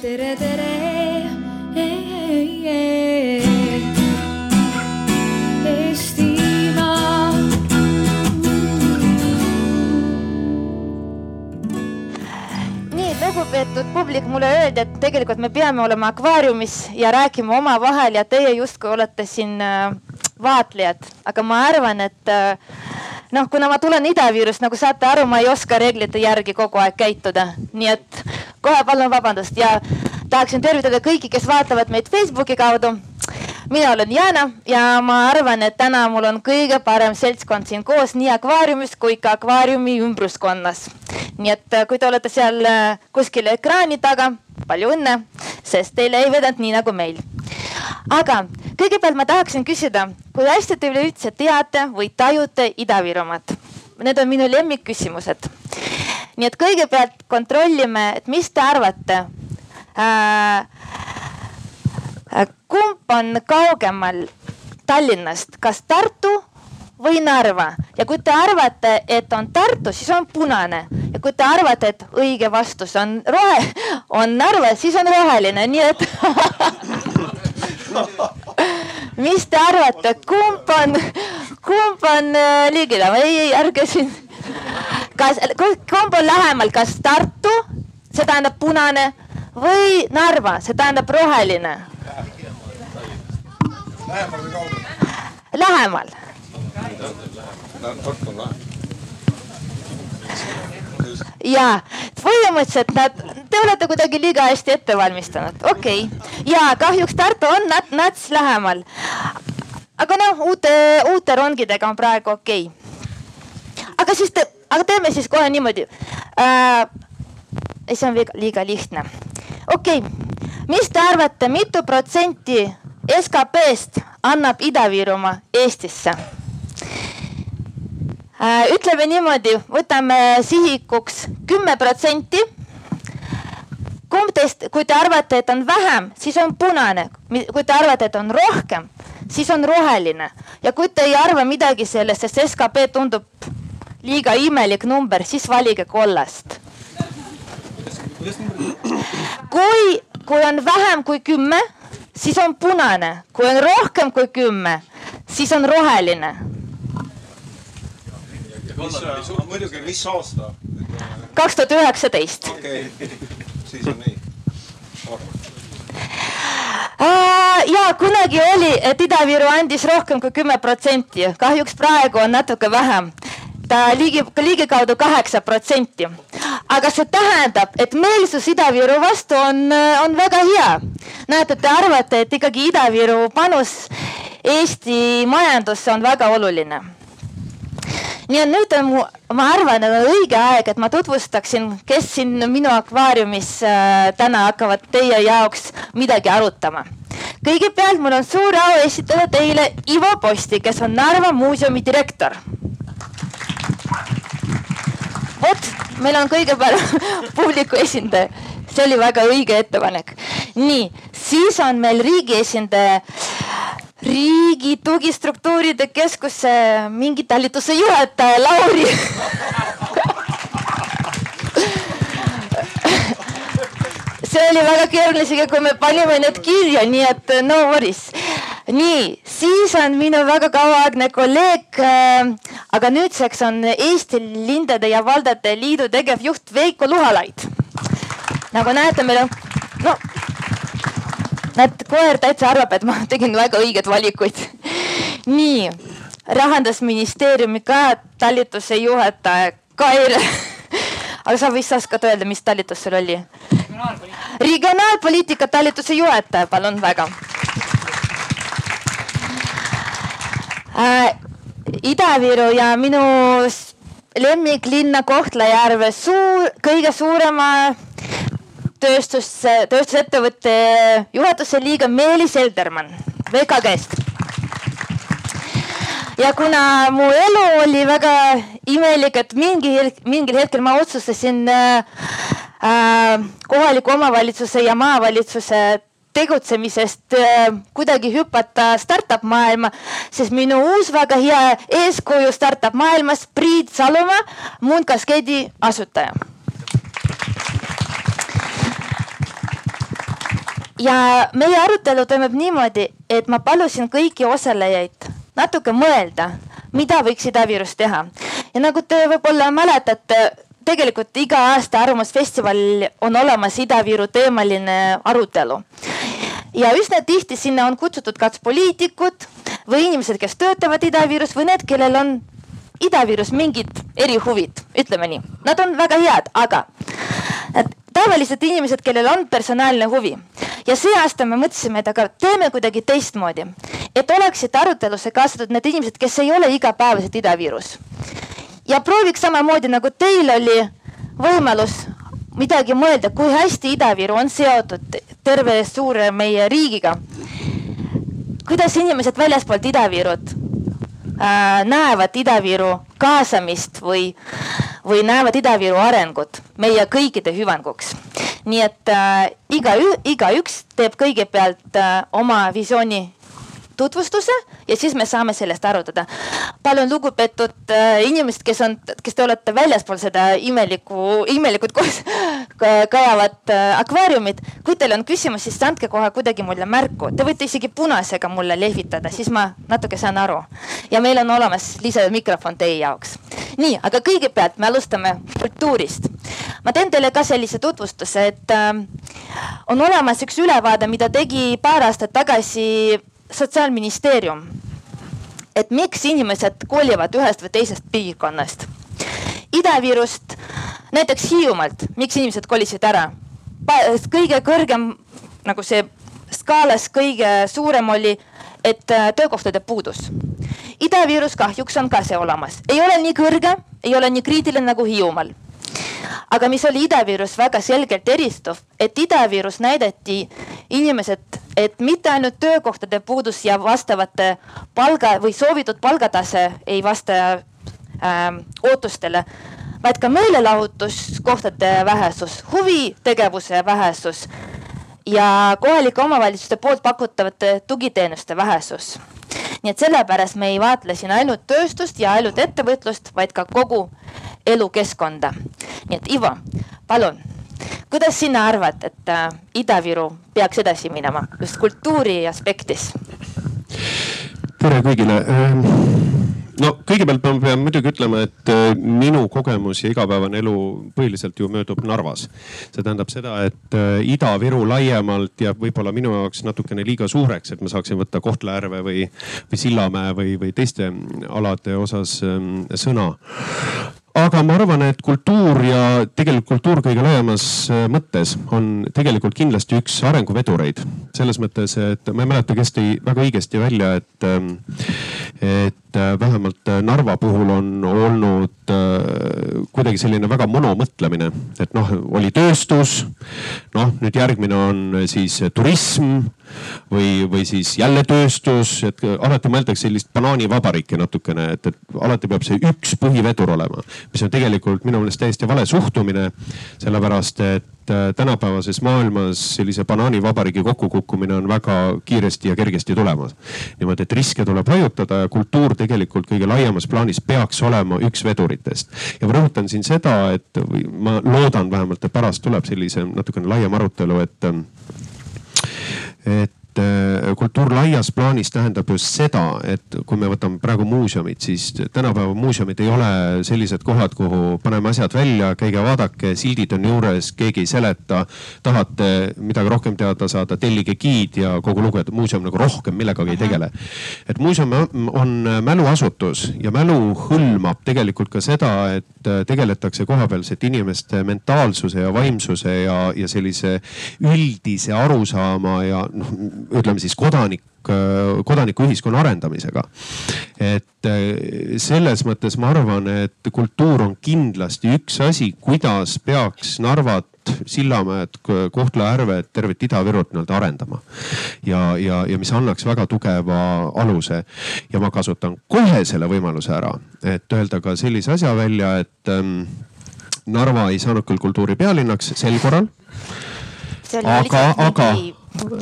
tere, tere. Eestimaa. nii lugupeetud publik, mulle öeldi, et tegelikult me peame olema akvaariumis ja rääkima omavahel ja teie justkui olete siin äh, vaatlejad, aga ma arvan, et äh, noh, kuna ma tulen Ida-Virust, nagu saate aru, ma ei oska reeglite järgi kogu aeg käituda, nii et kohe palun vabandust ja tahaksin tervitada kõiki, kes vaatavad meid Facebooki kaudu. mina olen Jana ja ma arvan, et täna mul on kõige parem seltskond siin koos nii akvaariumis kui ka akvaariumi ümbruskonnas. nii et äh, kui te olete seal äh, kuskil ekraani taga, palju õnne, sest teile ei vedanud nii nagu meil. aga kõigepealt ma tahaksin küsida, kui hästi te üleüldse teate või tajute Ida-Virumaad? Need on minu lemmikküsimused. Nii et kõigepealt kontrollime, et mis te arvate. Äh,. Kumb on kaugemal Tallinnast, kas Tartu või Narva? Ja kui te arvate, et on Tartu, siis on punane. Ja kui te arvate, et õige vastus on rohe, on Narva, siis on roheline, nii et mis te arvate, kumb on, kumb on äh, liigile? Või ei, ei ärge siin. Kas, kumb on lähemal, kas Tartu, see tähendab punane või Narva, see tähendab roheline? lähemal või kaugemal? Lähemal. Tartu on lahe. ja põhimõtteliselt nad, te olete kuidagi liiga hästi ette valmistanud, okei okay.. ja kahjuks Tartu on nat-, nats lähemal. aga noh, uute, uute rongidega on praegu okei okay.. Aga siis te, aga teeme siis kohe niimoodi äh,. see on liiga, liiga lihtne. okei okay., mis te arvate, mitu protsenti SKP-st annab Ida-Virumaa Eestisse? Äh, ütleme niimoodi, võtame sihikuks kümme protsenti. kumb teist, kui te arvate, et on vähem, siis on punane, kui te arvate, et on rohkem, siis on roheline ja kui te ei arva midagi sellest, sest skp tundub liiga imelik number, siis valige kollast. kui, kui on vähem kui kümme, siis on punane, kui on rohkem kui kümme, siis on roheline muidugi, mis aasta? kaks tuhat üheksateist. okei siis on nii. ja kunagi oli, et Ida-Viru andis rohkem kui kümme protsenti, kahjuks praegu on natuke vähem. Ta ligi, ligikaudu kaheksa protsenti. aga see tähendab, et meelsus Ida-Viru vastu on, on väga hea. näete, te arvate, et ikkagi Ida-Viru panus Eesti majandusse on väga oluline nii et nüüd on mu, ma arvan, et õige aeg, et ma tutvustaksin, kes siin minu akvaariumis äh, täna hakkavad teie jaoks midagi arutama. kõigepealt mul on suur au esitada teile Ivo Posti, kes on Narva muuseumi direktor. Vot, meil on kõige parem publiku esindaja, see oli väga õige ettepanek. nii, siis on meil riigi esindaja. Riigi tugistruktuuride keskuse mingi talituse juhataja Lauri see oli väga keeruline isegi, kui me panime need kirja, nii et no worries. nii, siis on minu väga kauaaegne kolleeg äh,, aga nüüdseks on Eesti Lindade ja Valdade Liidu tegevjuht Veiko Luhalaid. nagu näete, meil on, no näed, koer täitsa arvab, et ma tegin väga õigeid valikuid. nii, rahandusministeeriumi ka talituse juhataja Kaire aga sa vist oskad öelda, mis talitus sul oli? regionaalpoliitika talituse juhataja, palun väga äh,. Ida-Viru ja minu lemmiklinna Kohtla-Järve suur, kõige suurema tööstus, tööstusettevõtte juhatuse liige Meelis Eldermann VKG-st. Ja kuna mu elu oli väga imelik, et mingi, mingil hetkel ma otsustasin äh, äh, kohaliku omavalitsuse ja maavalitsuse tegutsemisest äh, kuidagi hüpata startup maailma, sest minu uus väga hea eeskuju startup maailmas, Priit Salumaa, Moon Cascade'i asutaja. Ja meie arutelu toimub niimoodi, et ma palusin kõiki osalejaid natuke mõelda, mida võiks Ida-Virus teha. ja nagu te võib-olla mäletate, tegelikult iga aasta Arvamusfestivalil on olemas Ida-Viru teemaline arutelu. ja üsna tihti sinna on kutsutud kas poliitikud või inimesed, kes töötavad Ida-Virus või need, kellel on Ida-Virus mingid erihuvid, ütleme nii. Nad on väga head, aga tavalised inimesed, kellel on personaalne huvi ja see aasta me mõtlesime, et aga teeme kuidagi teistmoodi, et oleksid arutelusse kaasatud need inimesed, kes ei ole igapäevaselt Ida-Virus. ja prooviks samamoodi nagu teil oli võimalus midagi mõelda, kui hästi Ida-Viru on seotud terve suure meie riigiga. kuidas inimesed väljaspoolt Ida-Virut äh, näevad Ida-Viru kaasamist või, või näevad Ida-Viru arengut meie kõikide hüvanguks. nii et äh, iga, igaüks teeb kõigepealt äh, oma visiooni tutvustuse ja siis me saame sellest arutada. palun lugupeetud äh, inimesed, kes on, kes te olete väljaspool seda imelikku, imelikult koos kajavat äh, akvaariumit. kui teil on küsimus, siis andke kohe kuidagi mulle märku, te võite isegi punasega mulle lehvitada, siis ma natuke saan aru. ja meil on olemas lisamikrofon teie jaoks. nii, aga kõigepealt me alustame kultuurist. ma teen teile ka sellise tutvustuse, et äh, on olemas üks ülevaade, mida tegi paar aastat tagasi sotsiaalministeerium, et miks inimesed kolivad ühest või teisest piirkonnast. Ida-Virust, näiteks Hiiumaalt, miks inimesed kolisid ära? kõige kõrgem nagu see skaalas kõige suurem oli, et äh, töökohtade puudus. Ida-Virus kahjuks on ka see olemas, ei ole nii kõrge, ei ole nii kriitiline nagu Hiiumaal aga mis oli Ida-Virus väga selgelt eristuv, et Ida-Virus näidati inimesed, et mitte ainult töökohtade puudus ja vastavate palga või soovitud palgatase ei vasta äh, ootustele, vaid ka meelelahutuskohtade vähesus, huvitegevuse vähesus ja kohalike omavalitsuste poolt pakutavate tugiteenuste vähesus. Nii et sellepärast me ei vaatle siin ainult tööstust ja ainult ettevõtlust, vaid ka kogu elukeskkonda. nii et Ivo, palun, kuidas sina arvad, et äh, Ida-Viru peaks edasi minema just kultuuri aspektis? tere kõigile ähm, no kõigepealt ma pean muidugi ütlema, et äh, minu kogemus ja igapäevane elu põhiliselt ju möödub Narvas. see tähendab seda, et äh, Ida-Viru laiemalt jääb võib-olla minu jaoks natukene liiga suureks, et ma saaksin võtta Kohtla-Järve või, või Sillamäe või, või teiste alade osas ähm, sõna aga ma arvan, et kultuur ja tegelikult kultuur kõige laiemas äh, mõttes on tegelikult kindlasti üks arenguvedureid. selles mõttes, et ma ei mäleta, kes tõi väga õigesti välja, et, ähm, et äh, vähemalt äh, Narva puhul on olnud kuidagi selline väga monomõtlemine, et noh, oli tööstus. noh, nüüd järgmine on siis turism või, või siis jälle tööstus, et alati mõeldakse sellist banaanivabariiki natukene, et, et alati peab see üks põhivedur olema, mis on tegelikult minu meelest täiesti vale suhtumine. sellepärast, et äh, tänapäevases maailmas sellise banaanivabariigi kokkukukkumine on väga kiiresti ja kergesti tulemas. niimoodi, et riske tuleb hajutada ja kultuur tegelikult kõige laiemas plaanis peaks olema üks veduritest. ja ma rõhutan siin seda, et ma loodan vähemalt, et pärast tuleb sellise natukene laiem arutelu, et et äh, kultuur laias plaanis tähendab just seda, et kui me võtame praegu muuseumid, siis tänapäeva muuseumid ei ole sellised kohad, kuhu paneme asjad välja, käige vaadake, sildid on juures, keegi ei seleta. tahate midagi rohkem teada saada, tellige giid ja kogu lugu, et muuseum nagu rohkem millegagi ei tegele. et muuseum on mäluasutus ja mälu hõlmab tegelikult ka seda, et tegeletakse kohapealsete inimeste mentaalsuse ja vaimsuse ja, ja sellise üldise arusaama ja noh, ütleme siis kodanik kodanikuühiskonna arendamisega. et eh, selles mõttes ma arvan, et kultuur on kindlasti üks asi, kuidas peaks Narvat, Sillamäed, Kohtla-Järvet, tervet Ida-Virut nii-öelda arendama. ja, ja, ja mis annaks väga tugeva aluse ja ma kasutan kohe selle võimaluse ära, et öelda ka sellise asja välja, et ähm, Narva ei saanud küll kultuuri pealinnaks sel korral. aga, aga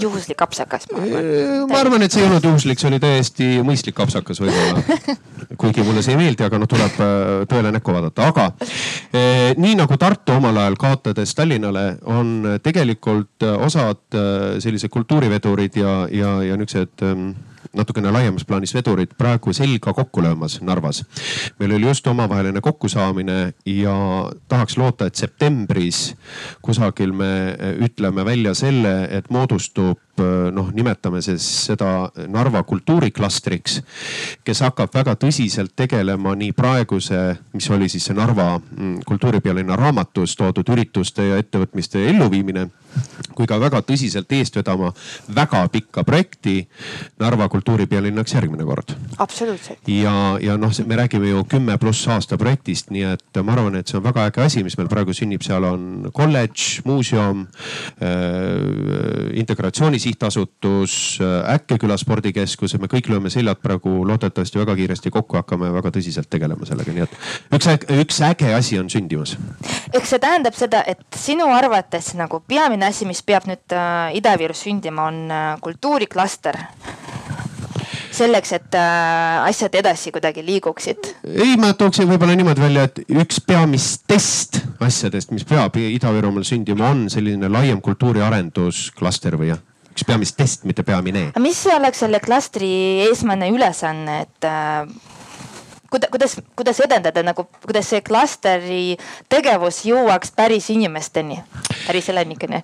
juhuslik apsakas, ma arvan. ma arvan, et see ei olnud juhuslik, see oli täiesti mõistlik apsakas võib-olla. kuigi mulle see ei meeldi, aga noh, tuleb tõele näkku vaadata, aga eh, nii nagu Tartu omal ajal kaotades Tallinnale, on tegelikult osad sellised kultuurivedurid ja, ja, ja niisugused ehm, natukene laiemas plaanis vedurid praegu selga kokku löömas Narvas. meil oli just omavaheline kokkusaamine ja tahaks loota, et septembris kusagil me ütleme välja selle, et moodustub noh, nimetame siis seda Narva kultuuriklastriks, kes hakkab väga tõsiselt tegelema nii praeguse, mis oli siis see Narva mm, kultuuripealinna raamatus toodud ürituste ja ettevõtmiste elluviimine kui ka väga tõsiselt eest vedama väga pikka projekti Narva kultuuripealinnaks järgmine kord. absoluutselt. ja, ja noh, me räägime ju kümme pluss aasta projektist, nii et ma arvan, et see on väga äge asi, mis meil praegu sünnib, seal on kolledž, muuseum äh,, integratsiooni sihtasutus äh,, Äkkeküla spordikeskus ja me kõik lööme seljad praegu loodetavasti väga kiiresti kokku, hakkame väga tõsiselt tegelema sellega, nii et üks, üks äge asi on sündimas. eks see tähendab seda, et sinu arvates nagu peamine asi, mis peab nüüd äh, Ida-Virus sündima, on äh, kultuuriklaster selleks, et äh, asjad edasi kuidagi liiguksid? ei, ma tooksin võib-olla niimoodi välja, et üks peamistest asjadest, mis peab Ida-Virumaal sündima, on selline laiem kultuuriarendusklaster või jah? Üks peamistest, mitte peamine. mis oleks selle klastri eesmärne ülesanne, et äh, kuidas, kuidas, edendada nagu, kuidas see klasteri tegevus jõuaks päris inimesteni, päris elanikeni?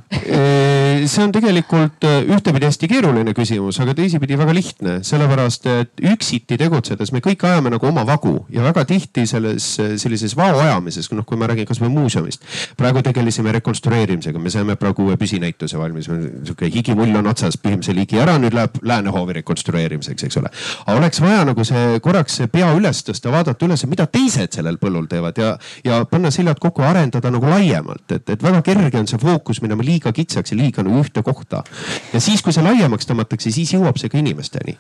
see on tegelikult äh, ühtepidi hästi keeruline küsimus, aga teisipidi väga lihtne, sellepärast et üksiti tegutsedes me kõik ajame nagu oma vagu ja väga tihti selles sellises vao ajamises, noh, kui ma räägin kasvõi muuseumist. praegu tegelesime rekonstrueerimisega, me saime praegu uue püsinäituse valmis, sihuke higimull on otsas, pühime selle higi ära, nüüd läheb Läänehoovi rekonstrueerimiseks, eks ole. aga oleks vaja nagu see korraks see pea üles tõsta, vaadata üles, mida teised sellel põllul teevad ja, ja panna seljad kokku, arendada nagu laiemalt, et, et väga kerge on see fookus minema liiga kitsaks ja liiga nagu ühte kohta. ja siis, kui see laiemaks tõmmatakse, siis jõuab see ka inimesteni.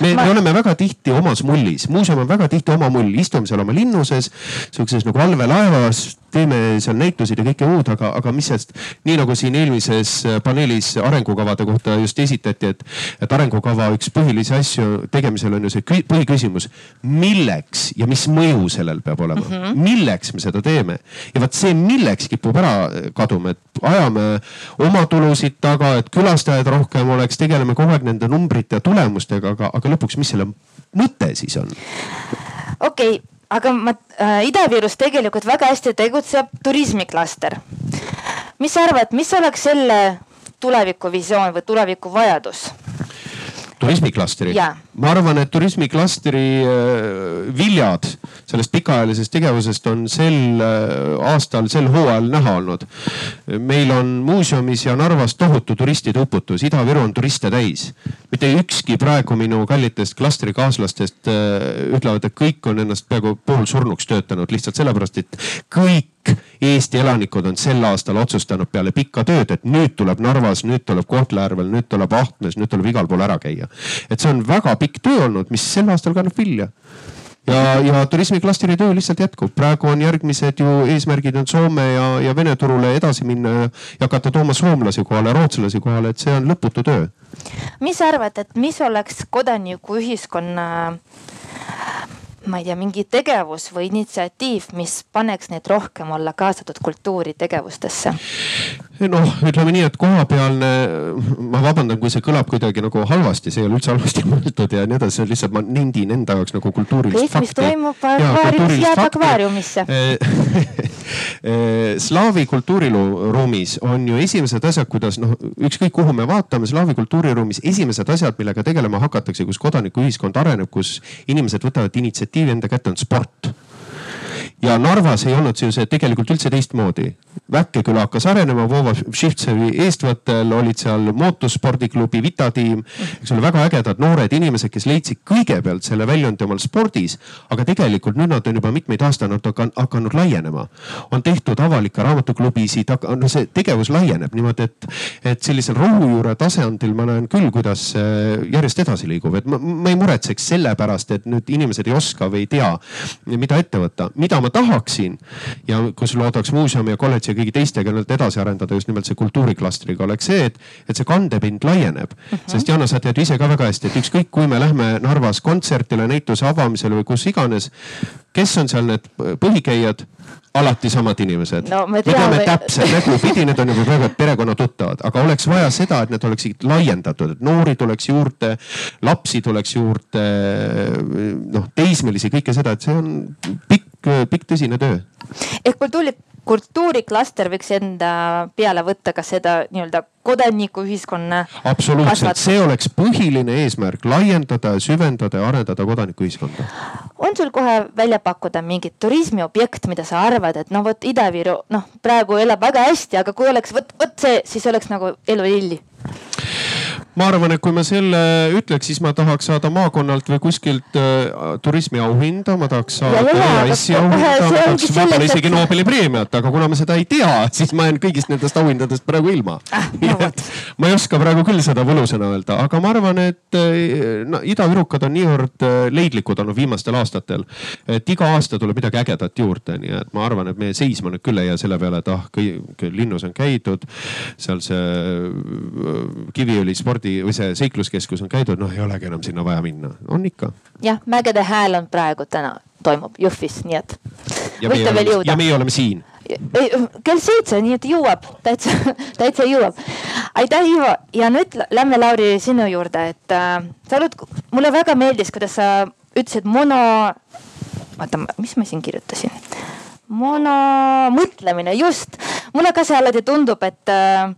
me Ma..., me oleme väga tihti omas mullis, muuseum on väga tihti oma mull, istume seal oma linnuses, sihukeses nagu allveelaevas teeme seal näituseid ja kõike muud, aga, aga mis sest nii nagu siin eelmises paneelis arengukavade kohta just esitati, et, et arengukava üks põhilisi asju tegemisel on ju see põhiküsimus, milleks ja mis mõju sellel peab olema mm, -hmm. milleks me seda teeme. ja vot see milleks kipub ära kaduma, et ajame oma tulusid taga, et külastajaid rohkem oleks, tegeleme kogu aeg nende numbrite ja tulemustega, aga, aga lõpuks, mis selle mõte siis on? okei okay aga ma äh,, Ida-Virus tegelikult väga hästi tegutseb turismiklaster. mis sa arvad, mis oleks selle tulevikuvisioon või tulevikuvajadus? Turismiklastri? ma arvan, et turismiklastri äh, viljad sellest pikaajalisest tegevusest on sel äh, aastal, sel hooajal näha olnud. meil on muuseumis ja Narvas tohutu turistide uputus, Ida-Viru on turiste täis. mitte ükski praegu minu kallitest klastrikaaslastest äh, ütlevad, et kõik on ennast peaaegu poolsurnuks töötanud lihtsalt sellepärast, et kõik Eesti elanikud on sel aastal otsustanud peale pikka tööd, et nüüd tuleb Narvas, nüüd tuleb Kohtla-Järvel, nüüd tuleb Ahtmes, nüüd tuleb igal pool ära käia. et see on väga pikk töö olnud, mis sel aastal kannab vilja ja, ja turismiklastri töö lihtsalt jätkub, praegu on järgmised ju eesmärgid on Soome ja, ja Vene turule edasi minna ja, ja hakata tooma soomlasi kohale, rootslasi kohale, et see on lõputu töö. mis sa arvad, et mis oleks kodanikuühiskonna ma ei tea, mingi tegevus või initsiatiiv, mis paneks neid rohkem olla kaasatud kultuuritegevustesse? Noh, ütleme nii, et kohapealne, ma vabandan, kui see kõlab kuidagi nagu halvasti, see ei ole üldse halvasti mõeldud ja nii edasi, lihtsalt ma nendin enda jaoks nagu kultuurilist kõik, mis toimub akvaariumis, jääb akvaariumisse. Slaavi kultuuriruumis on ju esimesed asjad, kuidas noh, ükskõik kuhu me vaatame, slaavi kultuuriruumis esimesed asjad, millega tegelema hakatakse, kus kodanikuühiskond areneb, kus inimesed võtavad initsiatiivi enda kätte, on sport. Ja Narvas ei olnud see tegelikult üldse teistmoodi. Väkke-küla hakkas arenema, Vova Šivtsevi eestvõttel olid seal mootospordiklubi Vita tiim, eks ole, väga ägedad noored inimesed, kes leidsid kõigepealt selle väljundi omal spordis. aga tegelikult nüüd nad on juba mitmeid aastaid hakanud laienema. on tehtud avalikke raamatuklubisid, no see tegevus laieneb niimoodi, et, et sellisel rohujuure tasandil ma näen küll, kuidas järjest edasi liigub, et ma, ma ei muretseks selle pärast, et nüüd inimesed ei oska või ei tea, mida ette võtta. mida ma tahaksin ja kus loodaks muuseumi ja kolledži ja kõigi teistega nüüd edasi arendada just nimelt see kultuuriklastriga oleks see, et, et see kandepind laieneb. Mhm. -huh. sest Jana, sa tead ise ka väga hästi, et ükskõik, kui me lähme Narvas kontsertile, näituse avamisele või kus iganes, kes on seal need põhikäijad? alati samad inimesed no,. me, me teame täpselt nägupidi, need on juba praegu perekonnatuttavad, aga oleks vaja seda, et need oleksid laiendatud, et noori tuleks juurde, lapsi tuleks juurde, noh teismelisi, kõike seda, et see on pikk, pikk tõsine töö. ehk kultuuri, kultuuriklaster võiks enda peale võtta ka seda nii-öelda kodanikuühiskonna. absoluutselt, see oleks põhiline eesmärk, laiendada, süvendada ja arendada kodanikuühiskonda. on sul kohe välja pakkuda mingit turismiobjekt, mida sa arvad, et no vot Ida-Viru, noh praegu elab väga hästi, aga kui oleks vot, vot see, siis oleks nagu elu lilli ma arvan, et kui ma selle ütleks, siis ma tahaks saada maakonnalt või kuskilt äh, turismiauhinda, ma tahaks saada EAS-i auhinda, ma tahaks võib-olla isegi et... Nobeli preemiat, aga kuna ma seda ei tea, siis ma jään kõigist nendest auhindadest praegu ilma ah,. No, ma ei oska praegu küll seda võlusõna öelda, aga ma arvan, et äh, no, idavirukad on niivõrd äh, leidlikud olnud viimastel aastatel, et iga aasta tuleb midagi ägedat juurde, nii et ma arvan, et me seisma nüüd küll ei jää selle peale, et ah, linnus on käidud, seal see äh, Kiviõli spordi spordi või see seikluskeskus on käidud, noh ei olegi enam sinna vaja minna, on ikka. jah, Mägede Hääl on praegu täna toimub Jõhvis, nii et ja võite veel jõuda. ja meie oleme siin. kell seitse, nii et jõuab, täitsa, täitsa jõuab. aitäh, Ivo ja nüüd lähme Lauri sinu juurde, et äh, sa oled, mulle väga meeldis, kuidas sa ütlesid mono, oota, mis ma siin kirjutasin mono mõtlemine, just. mulle ka see alati tundub, et äh,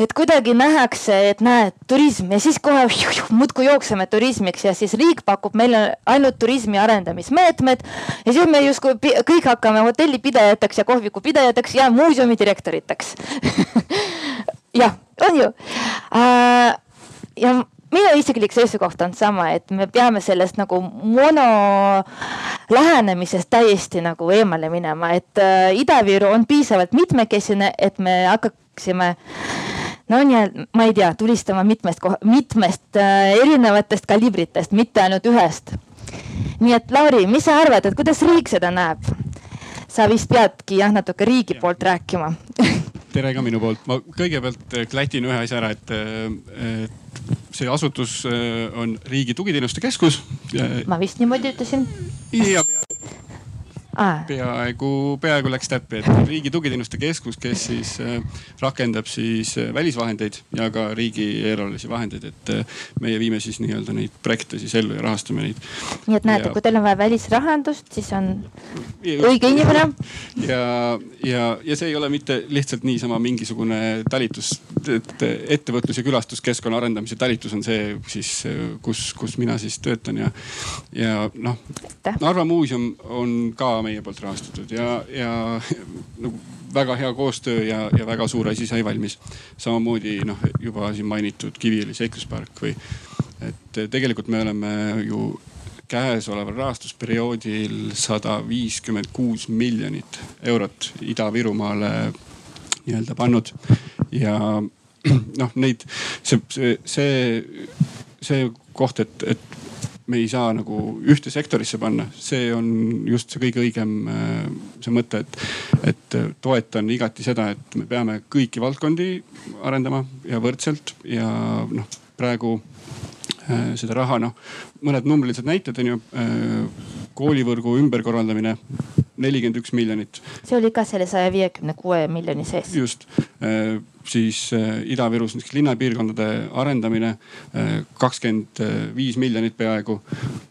et kuidagi nähakse, et näed, turism ja siis kohe muudkui jookseme turismiks ja siis riik pakub meile ainult turismi arendamismeetmed. ja siis me justkui kõik hakkame hotellipidajateks ja kohvikupidajateks ja muuseumi direktoriteks jah, on ju äh,. ja minu isiklik seisukoht on sama, et me peame sellest nagu mono lähenemisest täiesti nagu eemale minema, et äh, Ida-Viru on piisavalt mitmekesine, et me hakkaksime no nii, ma ei tea, tulistama mitmest, mitmest äh, erinevatest kalibritest, mitte ainult ühest. nii et Lauri, mis sa arvad, et kuidas riik seda näeb? sa vist peadki jah, natuke riigi ja. poolt rääkima tere ka minu poolt, ma kõigepealt äh, klatin ühe asja ära, et, äh, et see asutus on Riigi Tugiteenuste Keskus. ma vist niimoodi ütlesin. ja peaaegu peaaegu, peaaegu läks täppi, et Riigi Tugiteenuste Keskus, kes siis äh, rakendab siis äh, välisvahendeid ja ka riigieelarvelisi vahendeid, et äh, meie viime siis nii-öelda neid projekte siis ellu ja rahastame neid. nii et näete, kui teil on vaja välisrahandust, siis on õige inimene. ja, ja, ja see ei ole mitte lihtsalt niisama mingisugune talitus, et ettevõtlus ja külastuskeskkonna arendamise talitus on see siis, kus, kus mina siis töötan ja, ja noh, Narva muuseum on ka meie poolt rahastatud ja, ja nagu väga hea koostöö ja, ja väga suur asi sai valmis. samamoodi noh, juba siin mainitud Kiviõli seikluspark või, et tegelikult me oleme ju käesoleval rahastusperioodil sada viiskümmend kuus miljonit eurot Ida-Virumaale nii-öelda pannud ja noh, neid, see, see, see koht, et, et me ei saa nagu ühte sektorisse panna, see on just see kõige õigem äh, see mõte, et, et toetan igati seda, et me peame kõiki valdkondi arendama ja võrdselt ja noh, praegu äh, seda raha, noh mõned numbrilised näited on ju. Äh, koolivõrgu ümberkorraldamine nelikümmend üks miljonit. see oli ka selle saja viiekümne kuue miljoni sees. just siis äh, Ida-Virus linnapiirkondade arendamine äh, kakskümmend viis miljonit peaaegu.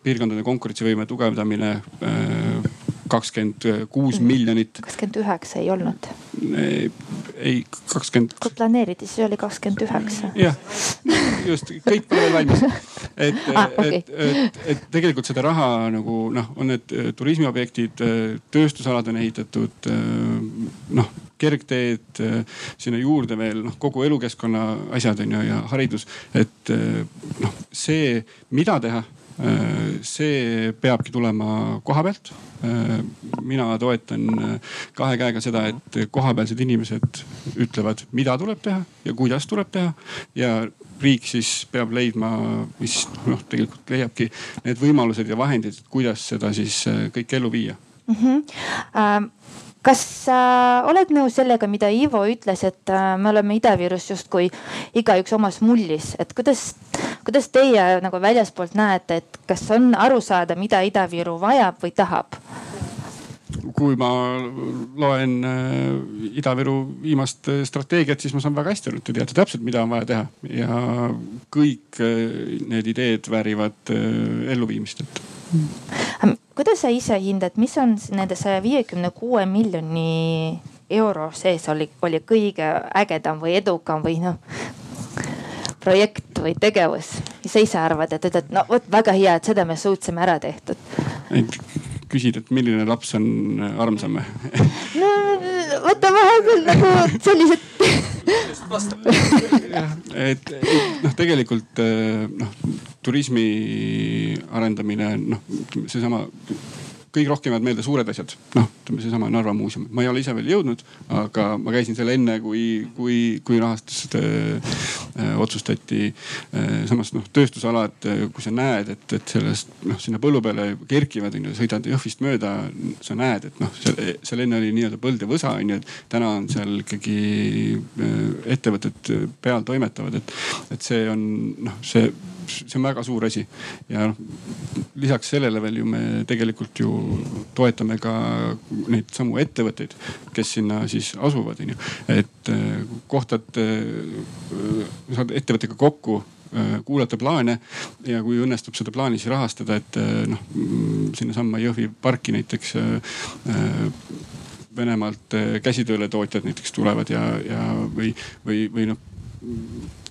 piirkondade konkurentsivõime tugevdamine äh, kakskümmend kuus miljonit. kakskümmend üheksa ei olnud. ei, kakskümmend. kui planeeriti, siis oli kakskümmend üheksa. jah, just kõik pole veel valmis. et ah,, okay. et, et, et tegelikult seda raha nagu noh, on need turismiobjektid, tööstusalad on ehitatud, noh kergteed, sinna juurde veel noh, kogu elukeskkonna asjad on ju ja haridus. et noh, see, mida teha Äh, see peabki tulema koha pealt. Äh, mina toetan äh, kahe käega seda, et kohapealsed inimesed ütlevad, mida tuleb teha ja kuidas tuleb teha ja riik siis peab leidma, mis noh, tegelikult leiabki need võimalused ja vahendid, kuidas seda siis kõike ellu viia mm. -hmm. Kas sa oled nõus sellega, mida Ivo ütles, et äh, me oleme Ida-Virus justkui igaüks omas mullis, et kuidas, kuidas teie nagu väljaspoolt näete, et kas on aru saada, mida Ida-Viru vajab või tahab? kui ma loen äh, Ida-Viru viimast äh, strateegiat, siis ma saan väga hästi aru, et te teate täpselt, mida on vaja teha. Ja kõik äh, need ideed väärivad elluviimist, et kuidas sa ise hindad, mis on nende saja viiekümne kuue miljoni euro sees oli, oli kõige ägedam või edukam või noh projekt või tegevus, mis sa ise arvad, et ütled, no vot väga hea, et seda me suutsime ära tehtud küsid, et milline laps on armsam? No võta vahepeal nagu sellised jah, et noh, tegelikult noh, turismi arendamine, noh seesama kõige rohkem jäävad meelde suured asjad. noh, ütleme seesama Narva muuseum, ma ei ole ise veel jõudnud, aga ma käisin seal enne, kui, kui, kui rahastust äh, äh, otsustati äh,. samas noh, tööstusalad, äh, kui sa näed, et, et sellest noh, sinna põllu peale kerkivad onju, sõidad Jõhvist mööda, sa näed, et noh, seal, seal enne oli nii-öelda põld ja võsa onju, et täna on seal ikkagi äh, ettevõtted peal toimetavad, et, et see on noh, see see on väga suur asi. ja noh, lisaks sellele veel ju me tegelikult ju toetame ka neid samu ettevõtteid, kes sinna siis asuvad, onju. et äh, kohtad, äh, saad ettevõttega kokku äh, kuulata plaane ja kui õnnestub seda plaani siis rahastada, et noh sinnasamma Jõhvi parki näiteks Venemaalt käsitööletootjad näiteks tulevad ja, ja või, või, või noh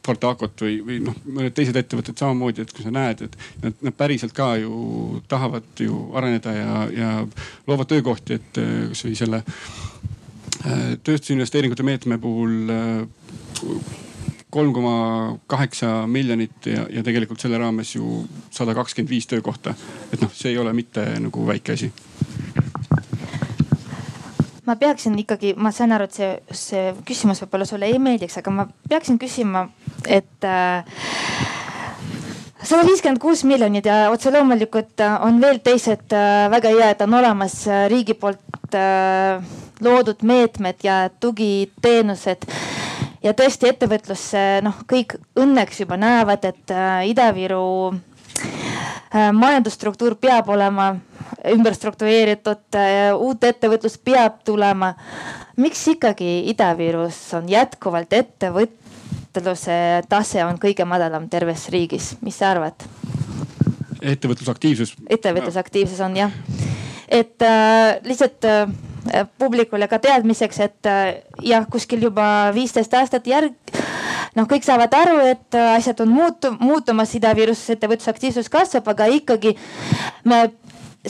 Spartakot või, või noh, mõned teised ettevõtted samamoodi, et kui sa näed, et nad, nad päriselt ka ju tahavad ju areneda ja, ja loovad töökohti, et äh, kasvõi selle äh, tööstusinvesteeringute meetme puhul äh, kolm koma kaheksa miljonit ja, ja tegelikult selle raames ju sada kakskümmend viis töökohta. et noh, see ei ole mitte nagu väike asi ma peaksin ikkagi, ma saan aru, et see, see küsimus võib-olla sulle ei meeldiks, aga ma peaksin küsima, et äh, sada viiskümmend kuus miljonit ja otse loomulikult äh, on veel teised äh, väga hea, et on olemas riigi poolt loodud meetmed ja tugiteenused. ja tõesti ettevõtlusse noh, kõik õnneks juba näevad, et Ida-Viru majandusstruktuur peab olema ümber struktureeritud, äh, uut ettevõtlust peab tulema. miks ikkagi Ida-Virus on jätkuvalt ettevõtluse tase on kõige madalam terves riigis, mis sa arvad? ettevõtlusaktiivsus. ettevõtlusaktiivsus on jah, et äh, lihtsalt äh, publikule ka teadmiseks, et äh, jah, kuskil juba viisteist aastat järg noh, kõik saavad aru, et äh, asjad on muutu-, muutumas, Ida-Virus ettevõtlusaktiivsus kasvab, aga ikkagi me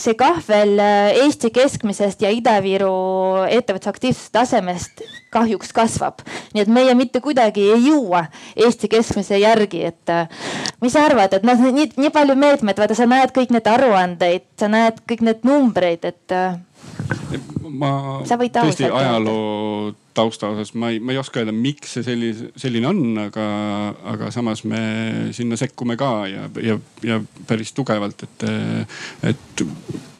see kahvel äh, Eesti keskmisest ja Ida-Viru ettevõtluse aktiivsuse tasemest kahjuks kasvab. nii et meie mitte kuidagi ei jõua Eesti keskmise järgi, et äh, mis sa arvad, et noh, nii, nii palju meetmeid, vaata, sa näed kõik need aruandeid, sa näed kõik need numbreid, et äh, ma tõesti ajaloo tausta osas ma ei, ma ei oska öelda, miks see sellise, selline on, aga, aga samas me sinna sekkume ka ja, ja, ja päris tugevalt, et, et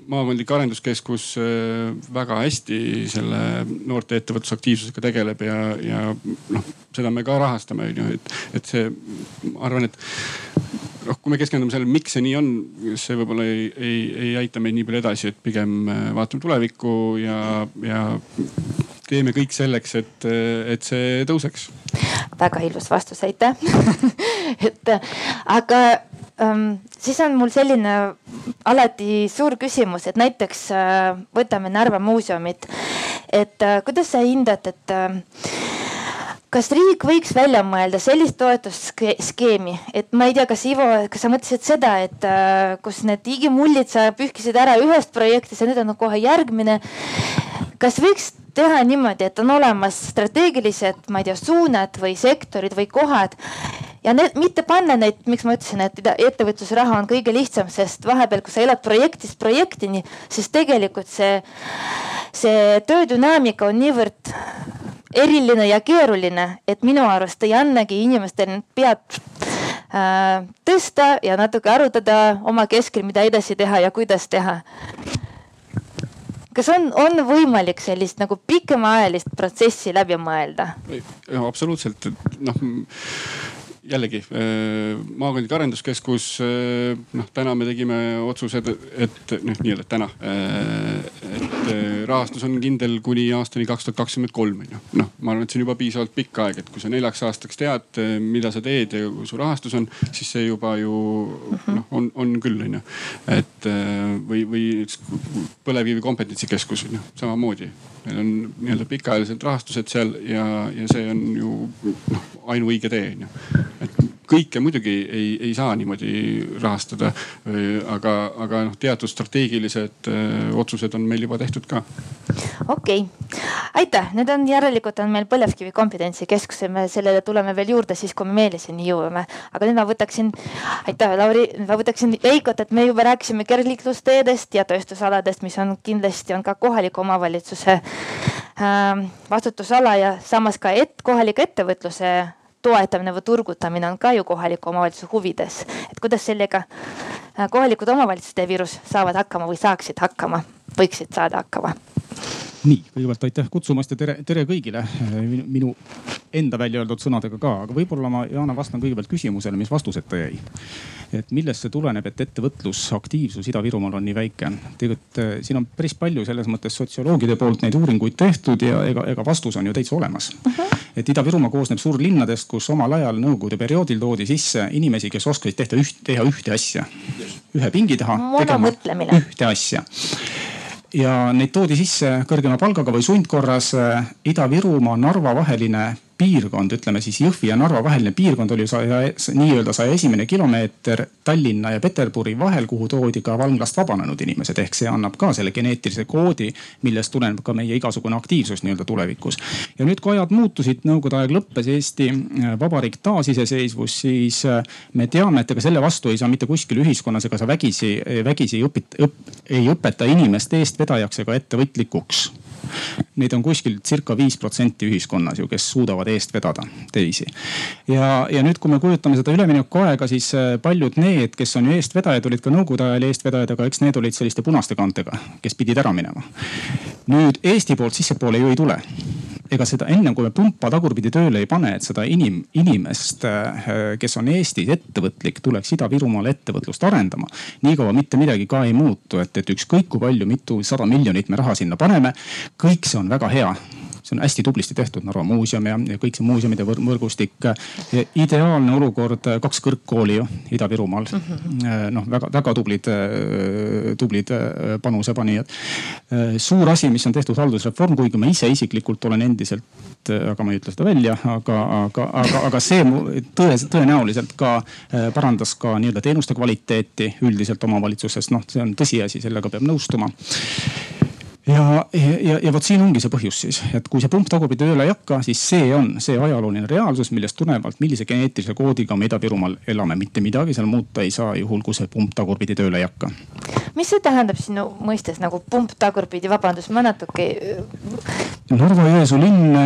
maakondlik arenduskeskus äh, väga hästi selle noorte ettevõtlusaktiivsusega tegeleb ja, ja noh, seda me ka rahastame, on ju, et, et see, ma arvan, et noh, kui me keskendume sellele, miks see nii on, see võib-olla ei, ei, ei aita meid nii palju edasi, et pigem äh, vaatame tulevikku ja, ja teeme kõik selleks, et, et see tõuseks. väga ilus vastus, aitäh et aga ähm, siis on mul selline alati suur küsimus, et näiteks äh, võtame Narva muuseumit. et äh, kuidas sa hindad, et äh, kas riik võiks välja mõelda sellist toetusskeemi, et ma ei tea, kas Ivo, kas sa mõtlesid seda, et äh, kus need digimullid sa pühkisid ära ühest projektist ja nüüd on kohe järgmine. kas võiks teha niimoodi, et on olemas strateegilised, ma ei tea, suunad või sektorid või kohad ja need, mitte panna neid, miks ma ütlesin, et ettevõtlusraha on kõige lihtsam, sest vahepeal, kui sa elad projektist projektini, siis tegelikult see, see töödünaamika on niivõrd eriline ja keeruline, et minu arust ei annagi inimestel pead äh, tõsta ja natuke arutada oma keskel, mida edasi teha ja kuidas teha. kas on, on võimalik sellist nagu pikemaajalist protsessi läbi mõelda? absoluutselt, noh jällegi äh, maakondlik arenduskeskus, äh, noh täna me tegime otsused, et noh, nii-öelda täna, äh, et rahastus on kindel kuni aastani kaks tuhat kakskümmend kolm on ju. noh, ma arvan, et see on juba piisavalt pikk aeg, et kui sa neljaks aastaks tead, mida sa teed ja kui su rahastus on, siis see juba ju noh, on, on küll on ju. et või, või põlevkivi kompetentsikeskus on ju, samamoodi. meil on nii-öelda pikaajalised rahastused seal ja, ja see on ju noh ainuõige tee on ju et kõike muidugi ei, ei saa niimoodi rahastada. aga, aga noh, teatud strateegilised öö, otsused on meil juba tehtud ka. okei okay., aitäh, nüüd on järelikult on meil põlevkivi kompetentsikeskus ja me sellele tuleme veel juurde siis, kui me Meeliseni jõuame. aga nüüd ma võtaksin, aitäh Lauri, ma võtaksin Veikot, et me juba rääkisime kergliiklusteedest ja tööstusaladest, mis on kindlasti on ka kohaliku omavalitsuse äh, vastutusala ja samas ka et, kohaliku ettevõtluse toetamine või turgutamine on ka ju kohaliku omavalitsuse huvides. et kuidas sellega äh, kohalikud omavalitsused e-virus saavad hakkama või saaksid hakkama, võiksid saada hakkama? Nii, kõigepealt aitäh kutsumast ja tere, tere kõigile minu enda välja öeldud sõnadega ka, aga võib-olla ma Jaana vastan kõigepealt küsimusele, mis vastuseta jäi. et millest see tuleneb, et ettevõtlusaktiivsus Ida-Virumaal on nii väike? tegelikult eh, siin on päris palju selles mõttes sotsioloogide poolt neid uuringuid tehtud ja ega, ega vastus on ju täitsa olemas uh. -huh. et Ida-Virumaa koosneb suurlinnadest, kus omal ajal nõukogude perioodil toodi sisse inimesi, kes oskasid tehta üht, teha ühte asja. ühe pingi taha tegema ühte asja ja neid toodi sisse kõrgema palgaga või sundkorras Ida-Virumaa, Narva vaheline piirkond, ütleme siis Jõhvi ja Narva vaheline piirkond oli nii-öelda saja esimene kilomeeter Tallinna ja Peterburi vahel, kuhu toodi ka vanglast vabanenud inimesed. ehk see annab ka selle geneetilise koodi, millest tuleneb ka meie igasugune aktiivsus nii-öelda tulevikus. ja nüüd, kui ajad muutusid, nõukogude aeg lõppes, Eesti äh, Vabariik taasiseseisvus, siis äh, me teame, et ega selle vastu ei saa mitte kuskil ühiskonnas, ega sa vägisi, vägisi õpit, õp, ei õpeta inimest eestvedajaks ega ettevõtlikuks Neid on kuskil circa viis protsenti ühiskonnas ju, kes suudavad eest vedada teisi. ja, ja nüüd, kui me kujutame seda üleminekuaega, siis äh, paljud need, kes on ju eestvedajad, olid ka nõukogude ajal eestvedajad, aga eks need olid selliste punaste kaantega, kes pidid ära minema. nüüd Eesti poolt sissepoole ju ei tule ega seda ennem kui me pumpa tagurpidi tööle ei pane, et seda inim, inimest, äh, kes on Eestis ettevõtlik, tuleks Ida-Virumaal ettevõtlust arendama. niikaua mitte midagi ka ei muutu, et, et ükskõik kui palju, mitusada miljonit me raha sinna paneme, kõik see on väga hea. See on hästi tublisti tehtud, Narva muuseum ja, ja kõik see muuseumide võrgustik. ideaalne olukord, kaks kõrgkooli ju Ida-Virumaal. Mm -hmm.. noh, väga-väga tublid, tublid panusepanijad. suur asi, mis on tehtud haldusreform, kuigi ma ise isiklikult olen endiselt, aga ma ei ütle seda välja, aga, aga, aga, aga see tõe, tõenäoliselt ka parandas ka nii-öelda teenuste kvaliteeti üldiselt omavalitsuses, noh, see on tõsiasi, sellega peab nõustuma ja, ja, ja vot siin ongi see põhjus siis, et kui see pump tagurpidi tööle ei hakka, siis see on see ajalooline reaalsus, millest tulenevalt, millise geneetilise koodiga me Ida-Virumaal elame, mitte midagi seal muuta ei saa, juhul kui see pump tagurpidi tööle ei hakka. mis see tähendab sinu mõistes nagu pump tagurpidi, vabandust, ma natuke. Narva-Jõesuu linn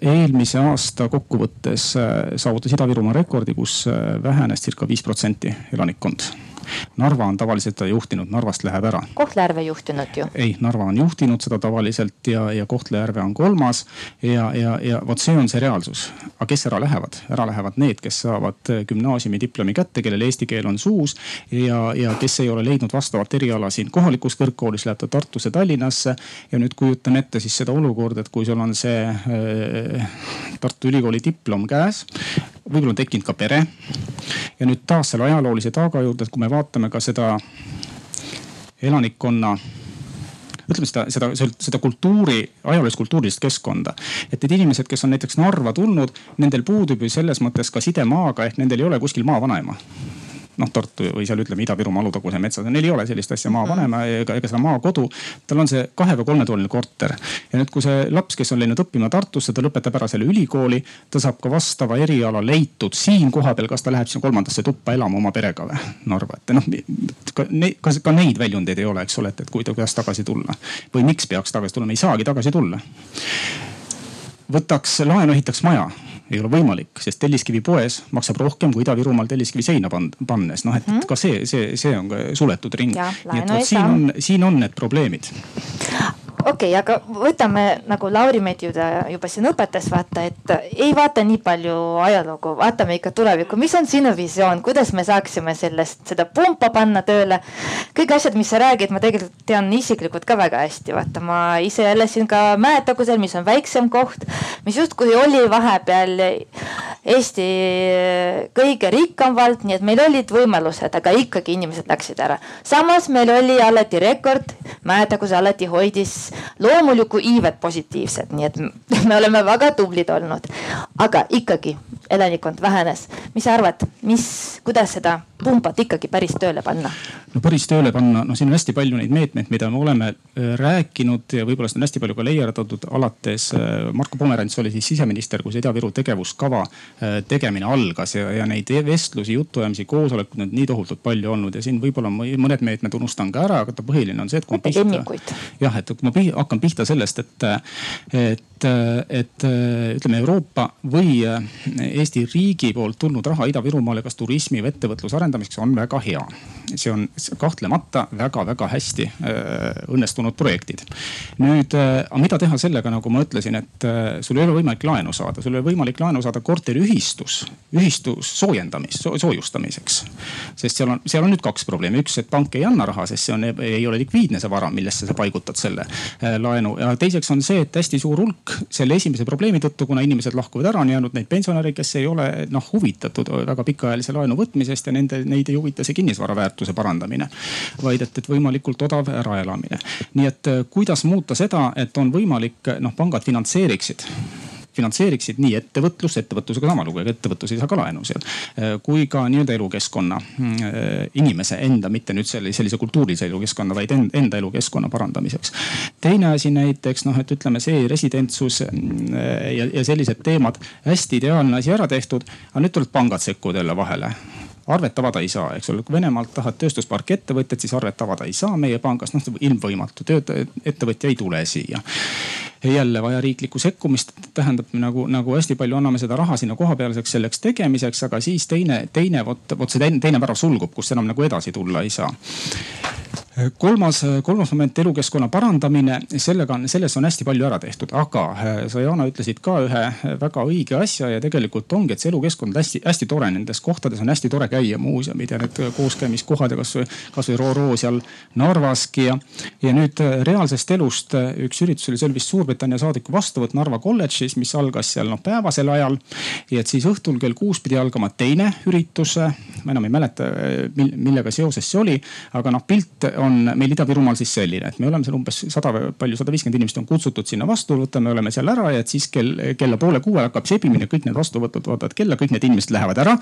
eelmise aasta kokkuvõttes äh, saavutas Ida-Virumaa rekordi, kus äh, vähenes circa viis protsenti elanikkond Narva on tavaliselt seda juhtinud, Narvast läheb ära. Kohtla-Järve juhtinud ju. ei, Narva on juhtinud seda tavaliselt ja, ja Kohtla-Järve on kolmas ja, ja, ja vot see on see reaalsus. aga kes ära lähevad? ära lähevad need, kes saavad gümnaasiumi diplomi kätte, kellel eesti keel on suus ja, ja kes ei ole leidnud vastavat eriala siin kohalikus kõrgkoolis, läheb ta Tartusse, Tallinnasse. ja nüüd kujutan ette siis seda olukorda, et kui sul on see äh, Tartu Ülikooli diplom käes, võib-olla on tekkinud ka pere. ja nüüd taas selle ajaloolise taaga juurde, et kui me vaatame ka seda elanikkonna ütleme seda, seda, seda kultuuri, ajaloolist kultuurilist keskkonda. et need inimesed, kes on näiteks Narva tulnud, nendel puudub ju selles mõttes ka side maaga ehk nendel ei ole kuskil maavanaema noh Tartu või seal ütleme Ida-Virumaa Alutaguse metsas, neil ei ole sellist asja maavanema mhm. ega, ega seda maakodu. tal on see kahe või kolmetoaline korter ja nüüd, kui see laps, kes on läinud õppima Tartusse, ta lõpetab ära selle ülikooli, ta saab ka vastava eriala leitud siin kohapeal, kas ta läheb sinna kolmandasse tuppa elama oma perega või Narva, et noh ka, ka, ka neid väljundeid ei ole, eks ole, et, et kui ta kuidas tagasi tulla või miks peaks tagasi tulema, ei saagi tagasi tulla. Võtaks laenu, ehitaks maja ei ole võimalik, sest telliskivi poes maksab rohkem kui Ida-Virumaal telliskivi seina pannes. noh, et mm. ka see, see, see on ka suletud ring. nii et vot siin on, siin on need probleemid. Okei okay,, aga võtame nagu Lauri meid juba siin õpetas, vaata, et ei vaata nii palju ajalugu, vaatame ikka tulevikku, mis on sinu visioon, kuidas me saaksime sellest, seda pumpa panna tööle. kõik asjad, mis sa räägid, ma tegelikult tean isiklikult ka väga hästi, vaata ma ise elasin ka Mäetagusel, mis on väiksem koht, mis justkui oli vahepeal Eesti kõige rikkam vald, nii et meil olid võimalused, aga ikkagi inimesed läksid ära. samas meil oli alati rekord, Mäetagus alati hoidis loomulikku iivet positiivset, nii et me oleme väga tublid olnud. aga ikkagi elanikkond vähenes. mis sa arvad, mis, kuidas seda pumpat ikkagi päris tööle panna? no päris tööle panna, no siin on hästi palju neid meetmeid, mida me oleme äh, rääkinud ja võib-olla seda on hästi palju ka leierdatud alates äh, Marko Pomerants oli siis siseminister, kui see Ida-Viru tegevuskava äh, tegemine algas ja, ja neid vestlusi, jutuajamisi, koosolekuid on nii tohutult palju olnud ja siin võib-olla mõned meetmed unustan ka ära, aga põhiline on see, et kui ma pihta. jah, et kui ma pihta, hakkan pihta sellest, et, et, et ütleme Euroopa või Eesti riigi poolt tulnud raha Ida-Virumaale, kas turismi või ettevõtluse arendamiseks on väga hea. see on kahtlemata väga-väga hästi õnnestunud projektid. nüüd, aga mida teha sellega, nagu ma ütlesin, et sul ei ole võimalik laenu saada, sul ei ole võimalik laenu saada korteriühistus, ühistus soojendamis, soojustamiseks. sest seal on, seal on nüüd kaks probleemi, üks, et pank ei anna raha, sest see on, ei ole likviidne see vara, millesse sa paigutad selle laenu ja teiseks on see, et hästi suur hulk selle esimese probleemi tõttu, kuna inimesed lahkuvad ära, on jäänud neid pensionäre, kes ei ole noh huvitatud väga pikaajalise laenu võtmisest ja nende, neid ei huvita see kinnisvara väärtuse parandamine. vaid et, et võimalikult odav äraelamine. nii et kuidas muuta seda, et on võimalik noh pangad finantseeriksid finantseeriksid nii ettevõtlust, ettevõtlusega sama lugu, ega ettevõtlus ei saa ka laenu seal. kui ka nii-öelda elukeskkonna, inimese enda, mitte nüüd selle sellise kultuurilise elukeskkonna, vaid enda elukeskkonna parandamiseks. teine asi näiteks noh, et ütleme see residentsus ja, ja sellised teemad, hästi ideaalne asi ära tehtud, aga nüüd tulevad pangad sekkuvad jälle vahele arvet avada ei saa, eks ole, kui Venemaalt tahad tööstusparki ettevõtjat, siis arvet avada ei saa meie pangas, noh ilmvõimatu, töötaja, ettevõtja ei tule siia jälle vaja riiklikku sekkumist, tähendab nagu, nagu hästi palju anname seda raha sinna kohapealseks selleks tegemiseks, aga siis teine, teine vot, vot see teine, teine värav sulgub, kust enam nagu edasi tulla ei saa kolmas, kolmas moment, elukeskkonna parandamine, sellega on, selles on hästi palju ära tehtud, aga äh, sa Jana ütlesid ka ühe väga õige asja ja tegelikult ongi, et see elukeskkond hästi-hästi tore, nendes kohtades on hästi tore käia, muuseumid ja need kooskäimiskohad ja kasvõi, kasvõi Roo seal Narvaski ja. ja nüüd äh, reaalsest elust äh, üks üritus oli, see oli vist Suurbritannia saadiku vastuvõtt Narva kolledžis, mis algas seal noh päevasel ajal. ja et siis õhtul kell kuus pidi algama teine üritus, ma enam ei mäleta, millega seoses see oli, aga noh pilt on meil Ida-Virumaal siis selline, et me oleme seal umbes sada, palju, sada viiskümmend inimest on kutsutud sinna vastuvõttu, me oleme seal ära ja et siis kell, kella poole kuue hakkab sebimine, kõik need vastuvõtud vaatavad kella, kõik need inimesed lähevad ära.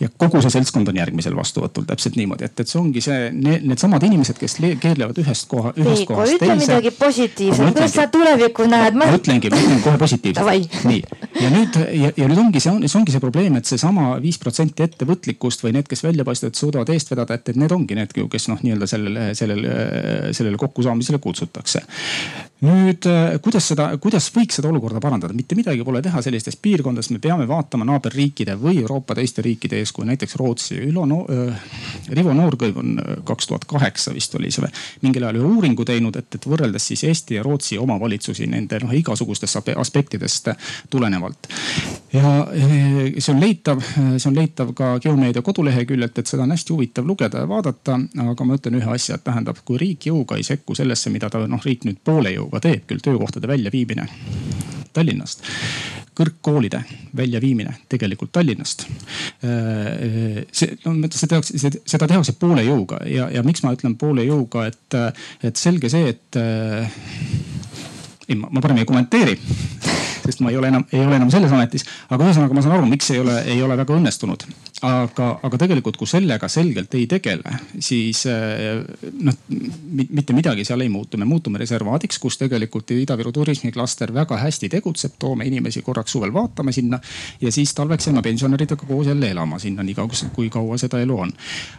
ja kogu see seltskond on järgmisel vastuvõtul täpselt niimoodi, et, et see ongi see ne,, needsamad inimesed, kes keerlevad ühest koha, ühest Veiko, kohast teise. ütle midagi positiivset, kuidas sa tulevikku näed? ma ütlengi, ma ütlen kohe positiivselt. nii ja nüüd ja, ja nüüd ongi see on, see ongi see probleem, et seesama viis protsenti ettevõtlikkust või need, kes välja paistavad, suudavad eest vedada, et, et need ongi need, kes noh, nii-öelda sellele, sellele sellele kokkusaamisele kutsutakse. nüüd kuidas seda, kuidas võiks seda olukorda parandada, mitte midagi pole teha sellistes piirkondades, me peame vaatama naaberriikide või Euroopa teiste riikide eeskuju, näiteks Rootsi. Ülo no, äh, Rivo Noorkõiv on kaks tuhat kaheksa vist oli see või, mingil ajal ühe uuringu teinud, et, et võrreldes siis Eesti ja Rootsi omavalitsusi nende noh igasugustest aspektidest tulenevalt. Ja see on leitav, see on leitav ka Geomeedia koduleheküljelt, et seda on hästi huvitav lugeda ja vaadata, aga ma ütlen ühe asja, et tähendab, kui riik jõuga ei sekku sellesse, mida ta noh, riik nüüd poole jõuga teeb küll, töökohtade väljaviimine Tallinnast kõrgkoolide väljaviimine tegelikult Tallinnast. see, no seda tehakse, seda tehakse poole jõuga ja, ja miks ma ütlen poole jõuga, et, et selge see, et ei, ma parem ei kommenteeri sest ma ei ole enam, ei ole enam selles ametis. aga ühesõnaga ma saan aru, miks ei ole, ei ole väga õnnestunud aga, aga tegelikult, kui sellega selgelt ei tegele, siis eh, noh, mitte midagi seal ei muutu. me muutume reservaadiks, kus tegelikult Ida-Viru turismiklaster väga hästi tegutseb, toome inimesi korraks suvel vaatama sinna ja siis talveks jääme pensionäridega koos jälle elama sinna nii kauaks, kui kaua seda elu on.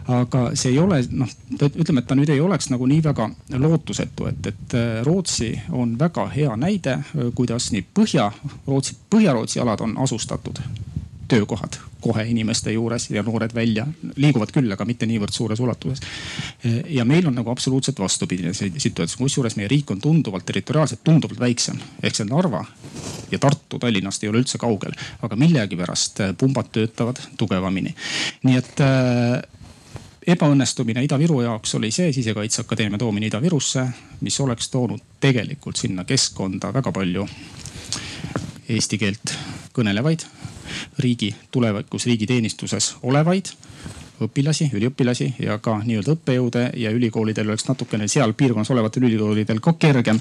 aga see ei ole noh, ütleme, et ta nüüd ei oleks nagu nii väga lootusetu, et, et eh, Rootsi on väga hea näide, kuidas nii Põhja-Rootsi, Põhja-Rootsi alad on asustatud töökohad kohe inimeste juures ja noored välja liiguvad küll, aga mitte niivõrd suures ulatuses. ja meil on nagu absoluutselt vastupidine situatsioon, kusjuures meie riik on tunduvalt territoriaalselt tunduvalt väiksem. ehk see Narva ja Tartu Tallinnast ei ole üldse kaugel, aga millegipärast pumbad töötavad tugevamini. nii et äh, ebaõnnestumine Ida-Viru jaoks oli see Sisekaitseakadeemia toomine Ida-Virusse, mis oleks toonud tegelikult sinna keskkonda väga palju eesti keelt kõnelevaid, riigi tulevikus riigiteenistuses olevaid õpilasi, üliõpilasi ja ka nii-öelda õppejõude ja ülikoolidel oleks natukene seal piirkonnas olevatel ülikoolidel ka kergem.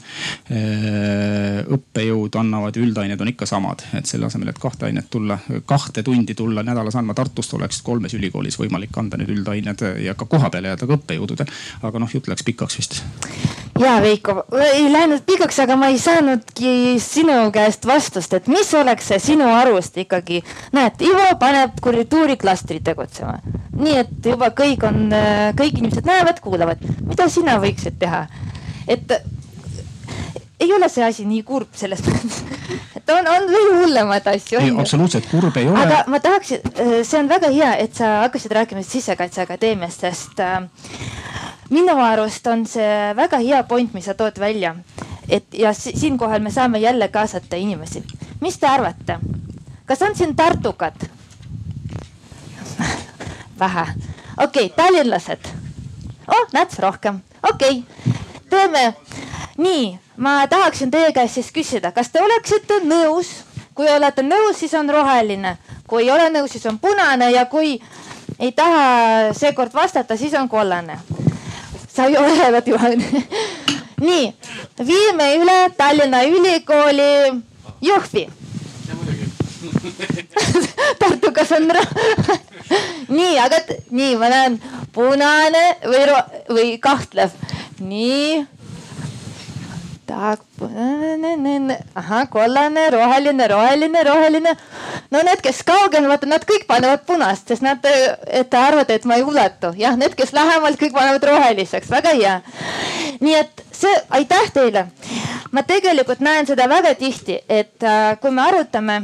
õppejõud annavad, üldained on ikka samad, et selle asemel, et kahte ainet tulla, kahte tundi tulla nädalas andma Tartust, oleks kolmes ülikoolis võimalik anda need üldained ja ka kohapeale jääda ka õppejõududel. aga noh, jutt läks pikaks vist ja Veiko, ei läinud pikaks, aga ma ei saanudki sinu käest vastust, et mis oleks see sinu arust ikkagi. näed, Ivo paneb kultuuriklastri tegutsema nii et juba kõik on, kõik inimesed näevad, kuulavad, mida sina võiksid teha. et ei ole see asi nii kurb selles mõttes, et on, on veel hullemaid asju. ei, absoluutselt kurb ei ole. aga ma tahaksin, see on väga hea, et sa hakkasid rääkima Sisekaitseakadeemiast, sest minu arust on see väga hea point, mis sa tood välja. et ja siinkohal me saame jälle kaasata inimesi. mis te arvate, kas on siin tartukad? vähe. okei okay,, tallinlased. oh, nats rohkem, okei okay., teeme nii, ma tahaksin teie käest siis küsida, kas te oleksite nõus, kui olete nõus, siis on roheline, kui ei ole nõus, siis on punane ja kui ei taha seekord vastata, siis on kollane. sa ju oled ju nii, viime üle Tallinna Ülikooli Jõhvi Tartukas on nii, aga nii, ma näen punane või, või kahtlev. nii. tahak, ahah, kollane, roheline, roheline, roheline. no need, kes kaugel, vaata nad kõik panevad punast, sest nad, et te arvate, et ma ei ulatu. jah, need, kes lähemalt, kõik panevad roheliseks, väga hea. nii et see, aitäh teile. ma tegelikult näen seda väga tihti, et äh, kui me arutame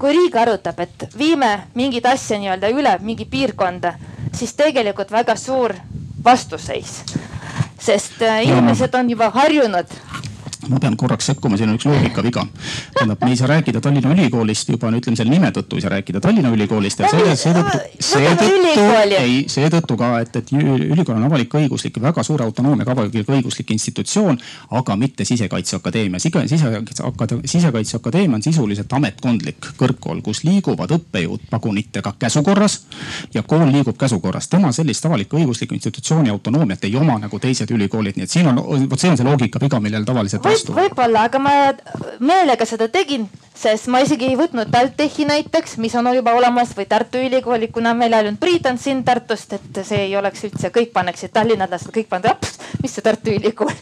kui riik arutab, et viime mingit asja nii-öelda üle mingi piirkonda, siis tegelikult väga suur vastuseis. sest äh, inimesed on juba harjunud ma pean korraks sekkuma, siin on üks loogikaviga. tähendab, me ei saa rääkida Tallinna Ülikoolist juba ütleme selle nime tõttu ei saa rääkida Tallinna Ülikoolist ja seetõttu, seetõttu, ei, seetõttu ka, et, et ülikool on avalik-õiguslik, väga suure autonoomiaga avalik-õiguslik institutsioon, aga mitte Sisekaitseakadeemia. sisekaitse, Sisekaitseakadeemia on sisuliselt ametkondlik kõrgkool, kus liiguvad õppejõud pagunitega käsukorras ja kool liigub käsukorras. tema sellist avalik-õiguslikku institutsiooni autonoomiat ei oma nagu teised ülikoolid, nii et siin on, vot see on see loogikaviga, millel tavaliselt võib, võib-olla, aga ma meelega seda tegin, sest ma isegi ei võtnud TalTechi näiteks, mis on juba olemas või Tartu Ülikooli, kuna meil ainult Priit on siin Tartust, et see ei oleks üldse, kõik paneksid tallinlased, kõik panevad, mis see Tartu Ülikool?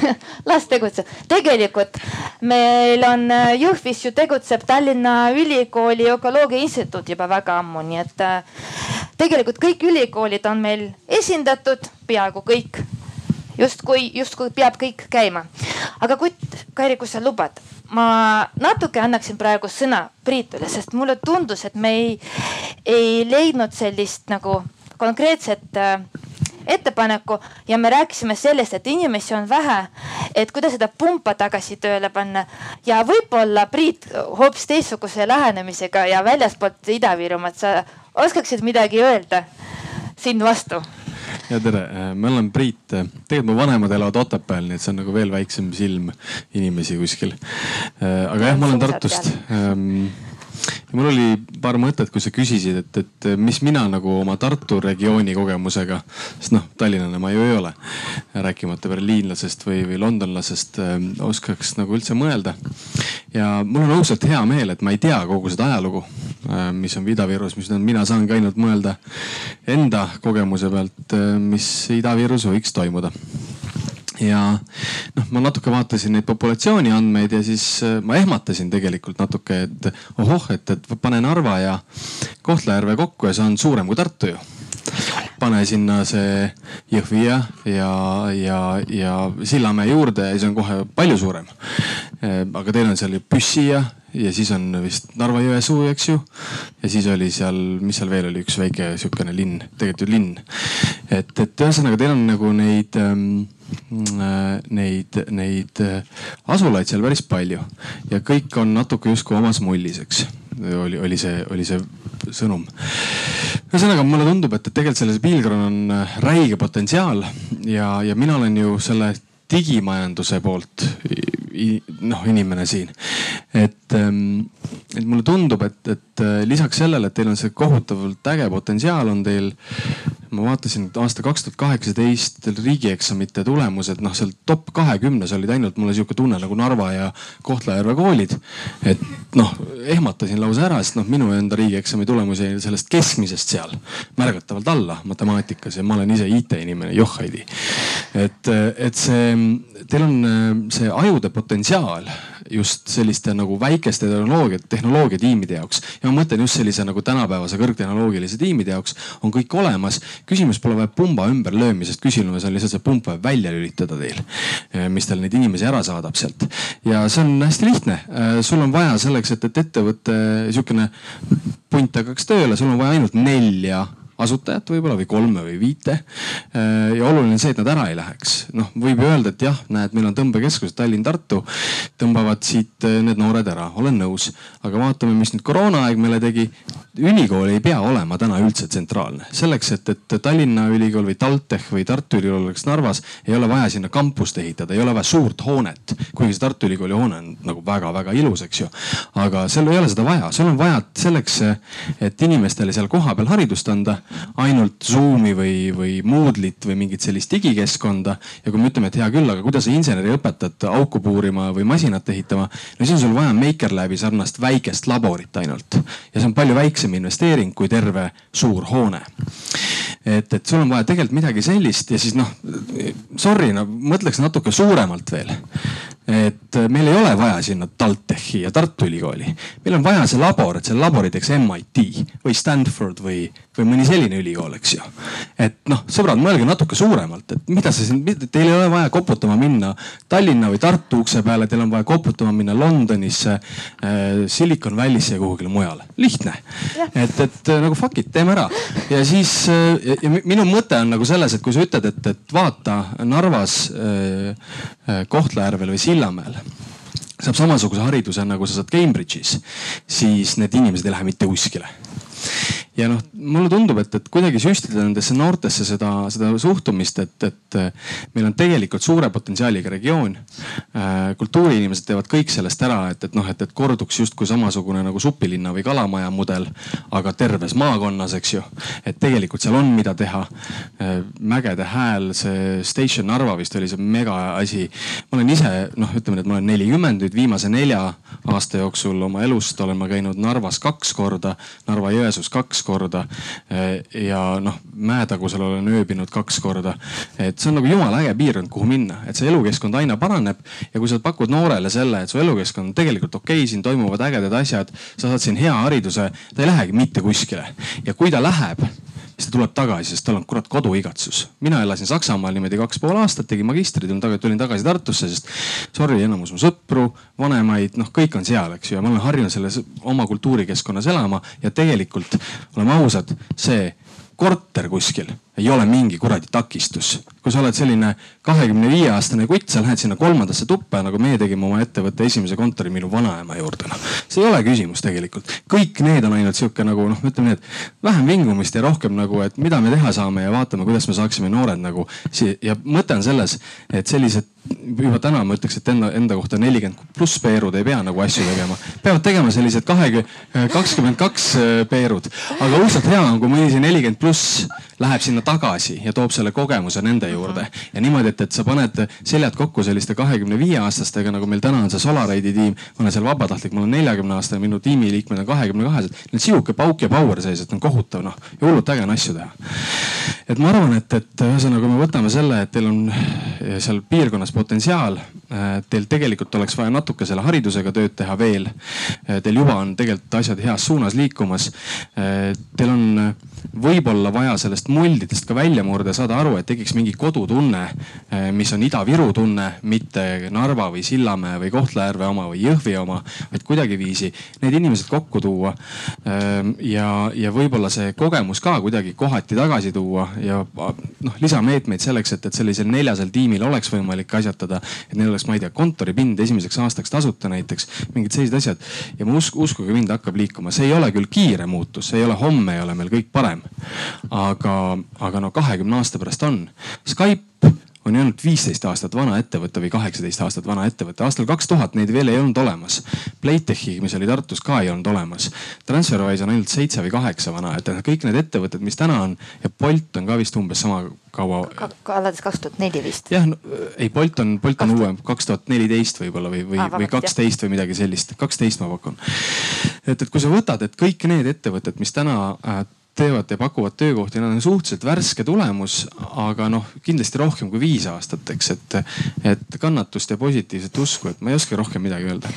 Las tegutseb. tegelikult meil on äh, Jõhvis ju tegutseb Tallinna Ülikooli ökoloogia instituut juba väga ammu, nii et äh, tegelikult kõik ülikoolid on meil esindatud, peaaegu kõik justkui, justkui peab kõik käima. aga Kutt, Kairi, kui sa lubad, ma natuke annaksin praegu sõna Priitule, sest mulle tundus, et me ei, ei leidnud sellist nagu konkreetset äh, ettepaneku ja me rääkisime sellest, et inimesi on vähe, et kuidas seda pumpa tagasi tööle panna. Ja võib-olla Priit hoopis teistsuguse lähenemisega ja väljaspoolt Ida-Virumaad, sa oskaksid midagi öelda siin vastu ja tere, äh, ma olen Priit. tegelikult mu vanemad elavad Otepääl, nii et see on nagu veel väiksem silm inimesi kuskil. Äh, aga jah, ma olen Tartust ähm, ja mul oli paar mõtet, kui sa küsisid, et, et mis mina nagu oma Tartu regiooni kogemusega, sest noh, tallinlane ma ju ei ole, rääkimata berliinlasest või, või londonlasest äh,, oskaks nagu üldse mõelda. ja mul on ausalt hea meel, et ma ei tea kogu seda ajalugu äh,, mis on Ida-Virus, mis on, mina saangi ainult mõelda enda kogemuse pealt äh,, mis Ida-Virus võiks toimuda ja noh, ma natuke vaatasin neid populatsiooni andmeid ja siis äh, ma ehmatasin tegelikult natuke, et ohoh, et, et pane Narva ja Kohtla-Järve kokku ja see on suurem kui Tartu ju pane sinna see Jõhvi ja, ja, ja, ja Sillamäe juurde ja see on kohe palju suurem. Äh, aga teil on seal ju Püssi ja, ja siis on vist Narva-Jõesuu, eks ju. ja siis oli seal, mis seal veel oli, üks väike sihukene linn, tegelikult ju linn. et, et ühesõnaga teil on nagu neid ähm, neid, neid asulaid seal päris palju ja kõik on natuke justkui omas mullis, eks. oli, oli see, oli see sõnum. ühesõnaga mulle tundub, et, tegelikult selles piilkonnal on räige potentsiaal ja, ja mina olen ju selle digimajanduse poolt noh, inimene siin. et, ähm, et mulle tundub, et, et äh, lisaks sellele, et teil on see kohutavalt äge potentsiaal, on teil ma vaatasin aasta kaks tuhat kaheksateist riigieksamite tulemused, noh seal top kahekümnes olid ainult mulle sihuke tunne nagu Narva ja Kohtla-Järve koolid. et noh, ehmatasin lausa ära, sest noh, minu enda riigieksami tulemus jäi sellest keskmisest seal märgatavalt alla matemaatikas ja ma olen ise IT-inimene, johhaidi. et, et see, teil on see ajude potentsiaal just selliste nagu väikeste tehnoloogia, tehnoloogiatiimide jaoks. ja ma mõtlen just sellise nagu tänapäevase kõrgtehnoloogilise tiimide jaoks on kõik olemas. küsimus pole vaja pumba ümberlöömisest, küsimus on lihtsalt see pump vaja välja lülitada teil. mis teil neid inimesi ära saadab sealt. ja see on hästi lihtne. sul on vaja selleks, et, et ettevõte sihukene punt hakkaks tööle, sul on vaja ainult nelja asutajat võib-olla või kolme või viite. Äh, ja oluline on see, et nad ära ei läheks. noh, võib ju öelda, et jah, näed, meil on tõmbekeskused Tallinn-Tartu, tõmbavad siit äh, need noored ära, olen nõus. aga vaatame, mis nüüd koroonaaeg meile tegi. Ülikool ei pea olema täna üldse tsentraalne. selleks, et, et Tallinna Ülikool või TalTech või Tartu Ülikool oleks Narvas, ei ole vaja sinna kampust ehitada, ei ole vaja suurt hoonet. kuigi see Tartu Ülikooli hoone on nagu väga-väga ilus, eks ju. aga seal ei ole seda vaja, sul on vaja selleks, et inimestele seal kohapeal haridust anda ainult Zoom'i või, või Moodle'it või mingit sellist digikeskkonda. ja kui me ütleme, et hea küll, aga kuidas sa inseneri õpetad auku puurima või masinat ehitama, no siis on sul vaja Makerlabi sarnast väikest laborit ainult. ja see on palju väiksem investeering kui terve suur hoone. et, et sul on vaja tegelikult midagi sellist ja siis noh, sorry, no mõtleks natuke suuremalt veel et meil ei ole vaja sinna TalTechi ja Tartu Ülikooli. meil on vaja see labor, et selle labori teeks MIT või Stanford või, või mõni selline ülikool, eks ju. et noh, sõbrad, mõelge natuke suuremalt, et mida see siin, teil ei ole vaja koputama minna Tallinna või Tartu ukse peale, teil on vaja koputama minna Londonisse äh,, Silicon Valley'sse ja kuhugile mujale. lihtne. et, et äh, nagu fuck it, teeme ära. ja siis äh, ja minu mõte on nagu selles, et kui sa ütled, et, et vaata Narvas äh,, äh Kohtla-Järvel või Sillamäel saab samasuguse hariduse nagu sa saad Cambridge'is, siis need inimesed ei lähe mitte kuskile ja noh, mulle tundub, et, et kuidagi süstida nendesse noortesse seda, seda suhtumist, et, et meil on tegelikult suure potentsiaaliga regioon. Äh, kultuuriinimesed teevad kõik sellest ära, et, et noh, et, et korduks justkui samasugune nagu supilinna või kalamaja mudel, aga terves maakonnas, eks ju. et tegelikult seal on, mida teha. Äh, mägede hääl, see Station Narva vist oli see mega asi. ma olen ise noh, ütleme, et ma olen nelikümmend nüüd viimase nelja aasta jooksul oma elust olen ma käinud Narvas kaks korda, Narva-Jõesuus kaks korda. ja noh, Mäetagusel olen ööbinud kaks korda. et see on nagu jumala äge piirkond, kuhu minna, et see elukeskkond aina paraneb. ja kui sa pakud noorele selle, et su elukeskkond on tegelikult okei okay,, siin toimuvad ägedad asjad, sa saad siin hea hariduse, ta ei lähegi mitte kuskile. ja kui ta läheb siis ta tuleb tagasi, sest tal on kurat koduigatsus. mina elasin Saksamaal niimoodi kaks pool aastat, tegin magistri, tulin tagasi, tulin tagasi Tartusse, sest sorry, enamus mu sõpru, vanemaid, noh, kõik on seal, eks ju, ja ma olen harjunud selles oma kultuurikeskkonnas elama ja tegelikult oleme ausad, see korter kuskil ei ole mingi kuradi takistus. kui sa oled selline kahekümne viie aastane kutt, sa lähed sinna kolmandasse tuppa nagu meie tegime oma ettevõtte esimese kontori minu vanaema juurde. noh, see ei ole küsimus tegelikult. kõik need on ainult sihuke nagu noh, ütleme nii, et vähem vingumist ja rohkem nagu, et mida me teha saame ja vaatame, kuidas me saaksime noored nagu. ja mõte on selles, et sellised juba täna ma ütleks, et enda, enda kohta nelikümmend pluss peerud ei pea nagu asju tegema. peavad tegema sellised kahekümne, kakskümmend kaks peerud. aga õudselt hea on, kui mõni see nelikümmend pluss läheb sinna tagasi ja toob selle kogemuse nende juurde. ja niimoodi, et, et sa paned seljad kokku selliste kahekümne viie aastastega, nagu meil täna on see Solaride'i tiim. ma olen seal vabatahtlik, ma olen neljakümne aastane, minu tiimiliikmed on kahekümne kahesed. Neil on sihuke pauk ja power sees, et on kohutav noh ja hullult äge on asju teha. et ma arvan, et, et ühesõnaga, me võtame selle, et teil on eh, seal piirkonnas potentsiaal, eh, teil tegelikult oleks vaja natuke selle haridusega tööd teha veel. Eh, teil juba on tegelikult asjad heas suunas liikumas. Teil on võib-olla vaja sellest muldidest ka välja murda, saada aru, et tekiks mingi kodutunne, mis on Ida-Viru tunne, mitte Narva või Sillamäe või Kohtla-Järve oma või Jõhvi oma, vaid kuidagiviisi need inimesed kokku tuua. ja, ja võib-olla see kogemus ka kuidagi kohati tagasi tuua ja noh, lisameetmeid selleks, et, et sellisel neljasel tiimil oleks võimalik asjatada. et neil oleks, ma ei tea, kontoripind esimeseks aastaks tasuta näiteks, mingid sellised asjad. ja ma usk, uskuge mind, hakkab liikuma, see ei ole küll kiire muutus, see ei ole homme ei ole meil kõik parem. aga, aga no kahekümne aasta pärast on. Skype on ainult viisteist aastat vana ettevõte või kaheksateist aastat vana ettevõte. aastal kaks tuhat neid veel ei olnud olemas. Playtechi, mis oli Tartus ka ei olnud olemas. Transferwise on ainult seitse või kaheksa vana, et kõik need ettevõtted, mis täna on ja Bolt on ka vist umbes sama kaua ka,. alates kaks tuhat neli vist. jah no,, ei Bolt on, Bolt on uuem, kaks tuhat neliteist võib-olla või, või, või kaksteist või midagi sellist, kaksteist ma pakun. et, et kui sa võtad, et kõik need ettevõtted, mis täna äh, teevad ja pakuvad töökohti, nad on suhteliselt värske tulemus, aga noh, kindlasti rohkem kui viis aastat, eks, et, et kannatust ja positiivset usku, et ma ei oska rohkem midagi öelda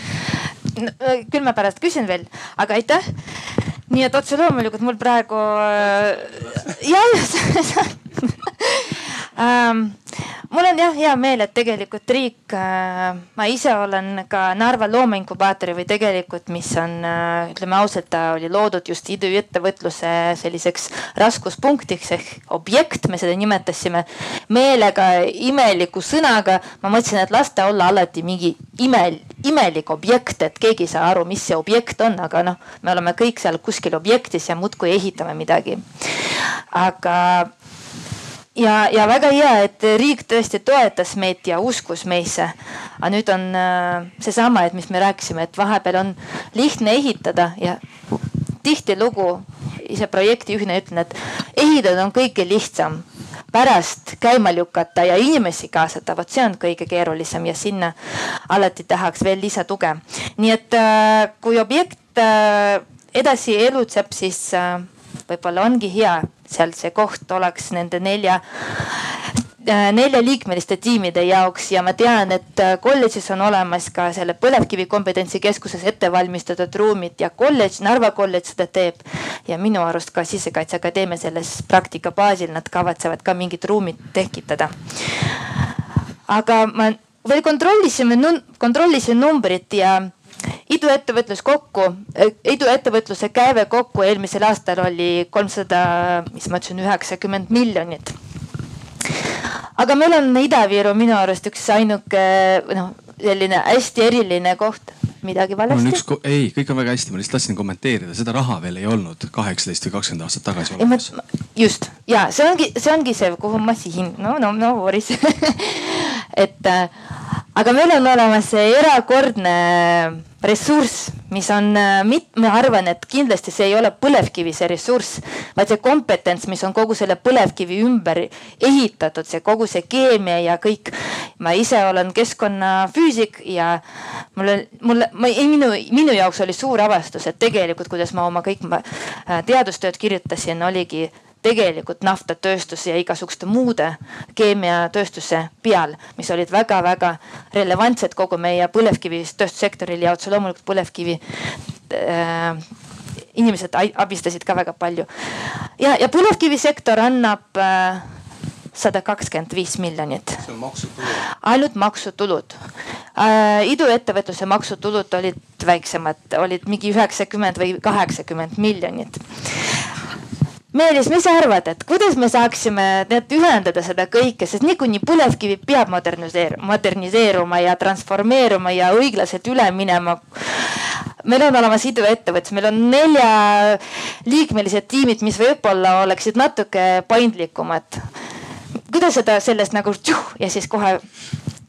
no,. küll ma pärast küsin veel, aga aitäh. nii et otse loomulikult mul praegu äh, jah ähm, mul on jah hea meel, et tegelikult riik äh,, ma ise olen ka Narva loomeinkubaatori või tegelikult, mis on äh,, ütleme ausalt, ta oli loodud just iduettevõtluse selliseks raskuspunktiks ehk objekt, me seda nimetasime meelega imeliku sõnaga. ma mõtlesin, et las ta olla alati mingi imel, imelik objekt, et keegi ei saa aru, mis see objekt on, aga noh, me oleme kõik seal kuskil objektis ja muudkui ehitame midagi. aga ja, ja väga hea, et riik tõesti toetas meid ja uskus meisse. aga nüüd on äh, seesama, et mis me rääkisime, et vahepeal on lihtne ehitada ja tihtilugu ise projektijuhina ütlen, et ehitada on kõige lihtsam pärast käima lükata ja inimesi kaasata, vot see on kõige keerulisem ja sinna alati tahaks veel lisatuge. nii et äh, kui objekt äh, edasi elutseb, siis võib-olla ongi hea seal see koht oleks nende nelja äh, neljaliikmeliste tiimide jaoks ja ma tean, et äh, kolledžis on olemas ka selle põlevkivi kompetentsikeskuses ettevalmistatud ruumid ja kolledž, Narva kolledž seda teeb. ja minu arust ka Sisekaitseakadeemia selles praktika baasil, nad kavatsevad ka mingid ruumid tekitada. aga ma veel kontrollisime, kontrollisin numbrit ja iduettevõtlus kokku, iduettevõtluse käive kokku eelmisel aastal oli kolmsada, mis ma ütlesin, üheksakümmend miljonit. aga meil on Ida-Viru minu arust üks ainuke noh, selline hästi eriline koht midagi valesti? Üks, ei, kõik on väga hästi, ma lihtsalt tahtsin kommenteerida, seda raha veel ei olnud kaheksateist või kakskümmend aastat tagasi olemas. just ja see ongi, see ongi see, kuhu ma sihin, no, no, no Boris et äh, aga meil on olemas see erakordne ressurss, mis on, äh, ma arvan, et kindlasti see ei ole põlevkivi see ressurss, vaid see kompetents, mis on kogu selle põlevkivi ümber ehitatud, see kogu see keemia ja kõik. ma ise olen keskkonnafüüsik ja mulle, mulle, minu, minu jaoks oli suur avastus, et tegelikult, kuidas ma oma kõik äh, teadustööd kirjutasin, oligi tegelikult naftatööstuse ja igasuguste muude keemiatööstuse peal, mis olid väga-väga relevantsed kogu meie põlevkivitööstussektoril ja otse loomulikult põlevkivi äh, inimesed abistasid ka väga palju. ja, ja põlevkivisektor annab äh, sada kakskümmend viis miljonit. see on maksutulud. ainult maksutulud äh,. iduettevõtluse maksutulud olid väiksemad, olid mingi üheksakümmend või kaheksakümmend miljonit Meelis, mis sa arvad, et kuidas me saaksime need ühendada seda kõike, sest niikuinii põlevkivi peab moderniseeruma, moderniseeruma ja transformeeruma ja õiglaselt üle minema. meil on olemas iduettevõttes, meil on neljaliikmelised tiimid, mis võib-olla oleksid natuke paindlikumad. kuidas seda sellest nagu tšuh, ja siis kohe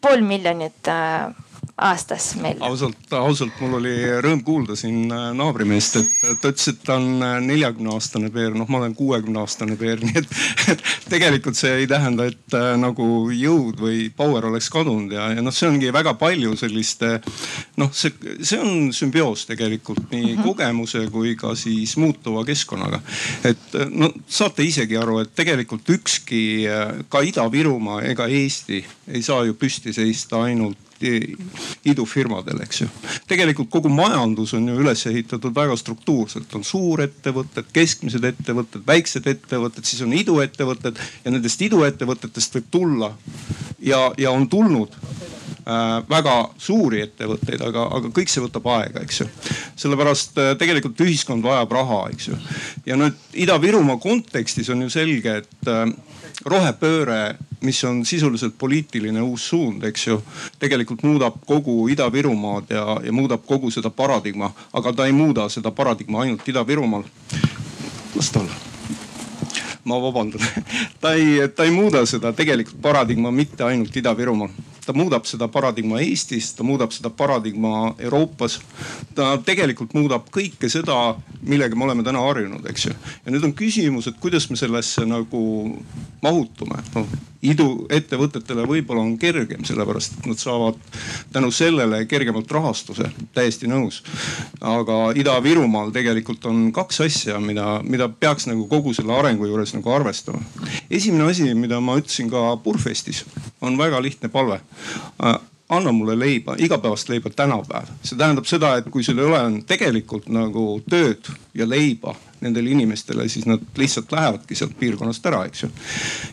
pool miljonit äh, aastas meil? ausalt, ausalt mul oli rõõm kuulda siin äh, naabrimeest, et ta ütles, et ta on äh, neljakümne aastane peer, noh, ma olen kuuekümne aastane peer, nii et, et tegelikult see ei tähenda, et äh, nagu jõud või power oleks kadunud ja, ja noh, see ongi väga palju selliste noh, see, see on sümbioos tegelikult nii mm -hmm. kogemuse kui ka siis muutuva keskkonnaga. et no saate isegi aru, et tegelikult ükski ka Ida-Virumaa ega Eesti ei saa ju püsti seista ainult idufirmadel, eks ju. tegelikult kogu majandus on ju üles ehitatud väga struktuurselt, on suurettevõtted, keskmised ettevõtted, väiksed ettevõtted, siis on iduettevõtted ja nendest iduettevõtetest võib tulla ja, ja on tulnud äh, väga suuri ettevõtteid, aga, aga kõik see võtab aega, eks ju. sellepärast äh, tegelikult ühiskond vajab raha, eks ju. ja nüüd Ida-Virumaa kontekstis on ju selge, et äh, rohepööre, mis on sisuliselt poliitiline uus suund, eks ju, tegelikult muudab kogu Ida-Virumaad ja, ja muudab kogu seda paradigma, aga ta ei muuda seda paradigma ainult Ida-Virumaal. las ta olla. Ma vabandan. Ta ei, ta ei muuda seda tegelikult paradigma mitte ainult Ida-Virumaal ta muudab seda paradigma Eestis, ta muudab seda paradigma Euroopas. ta tegelikult muudab kõike seda, millega me oleme täna harjunud, eks ju. ja nüüd on küsimus, et kuidas me sellesse nagu mahutume no, iduettevõtetele võib-olla on kergem, sellepärast et nad saavad tänu sellele kergemalt rahastuse, täiesti nõus. aga Ida-Virumaal tegelikult on kaks asja, mida, mida peaks nagu kogu selle arengu juures nagu arvestama. esimene asi, mida ma ütlesin ka Purfestis, on väga lihtne palve anna mulle leiba, igapäevast leiba tänapäev. see tähendab seda, et kui sul ei ole tegelikult nagu tööd ja leiba nendele inimestele, siis nad lihtsalt lähevadki sealt piirkonnast ära, eks ju.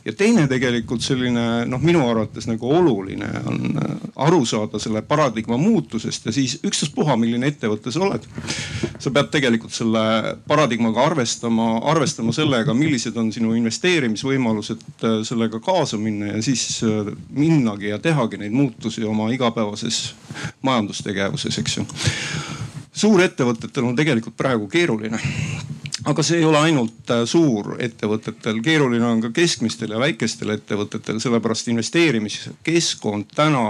ja teine tegelikult selline noh, minu arvates nagu oluline on äh, aru saada selle paradigma muutusest ja siis ükstaspuha, milline ettevõte sa oled. sa pead tegelikult selle paradigmaga arvestama, arvestama sellega, millised on sinu investeerimisvõimalused, äh, sellega kaasa minna ja siis äh, minnagi ja tehagi neid muutusi oma igapäevases majandustegevuses, eks ju suurettevõtetel on tegelikult praegu keeruline aga see ei ole ainult äh, suurettevõtetel, keeruline on ka keskmistel ja väikestel ettevõtetel, sellepärast investeerimiskeskkond täna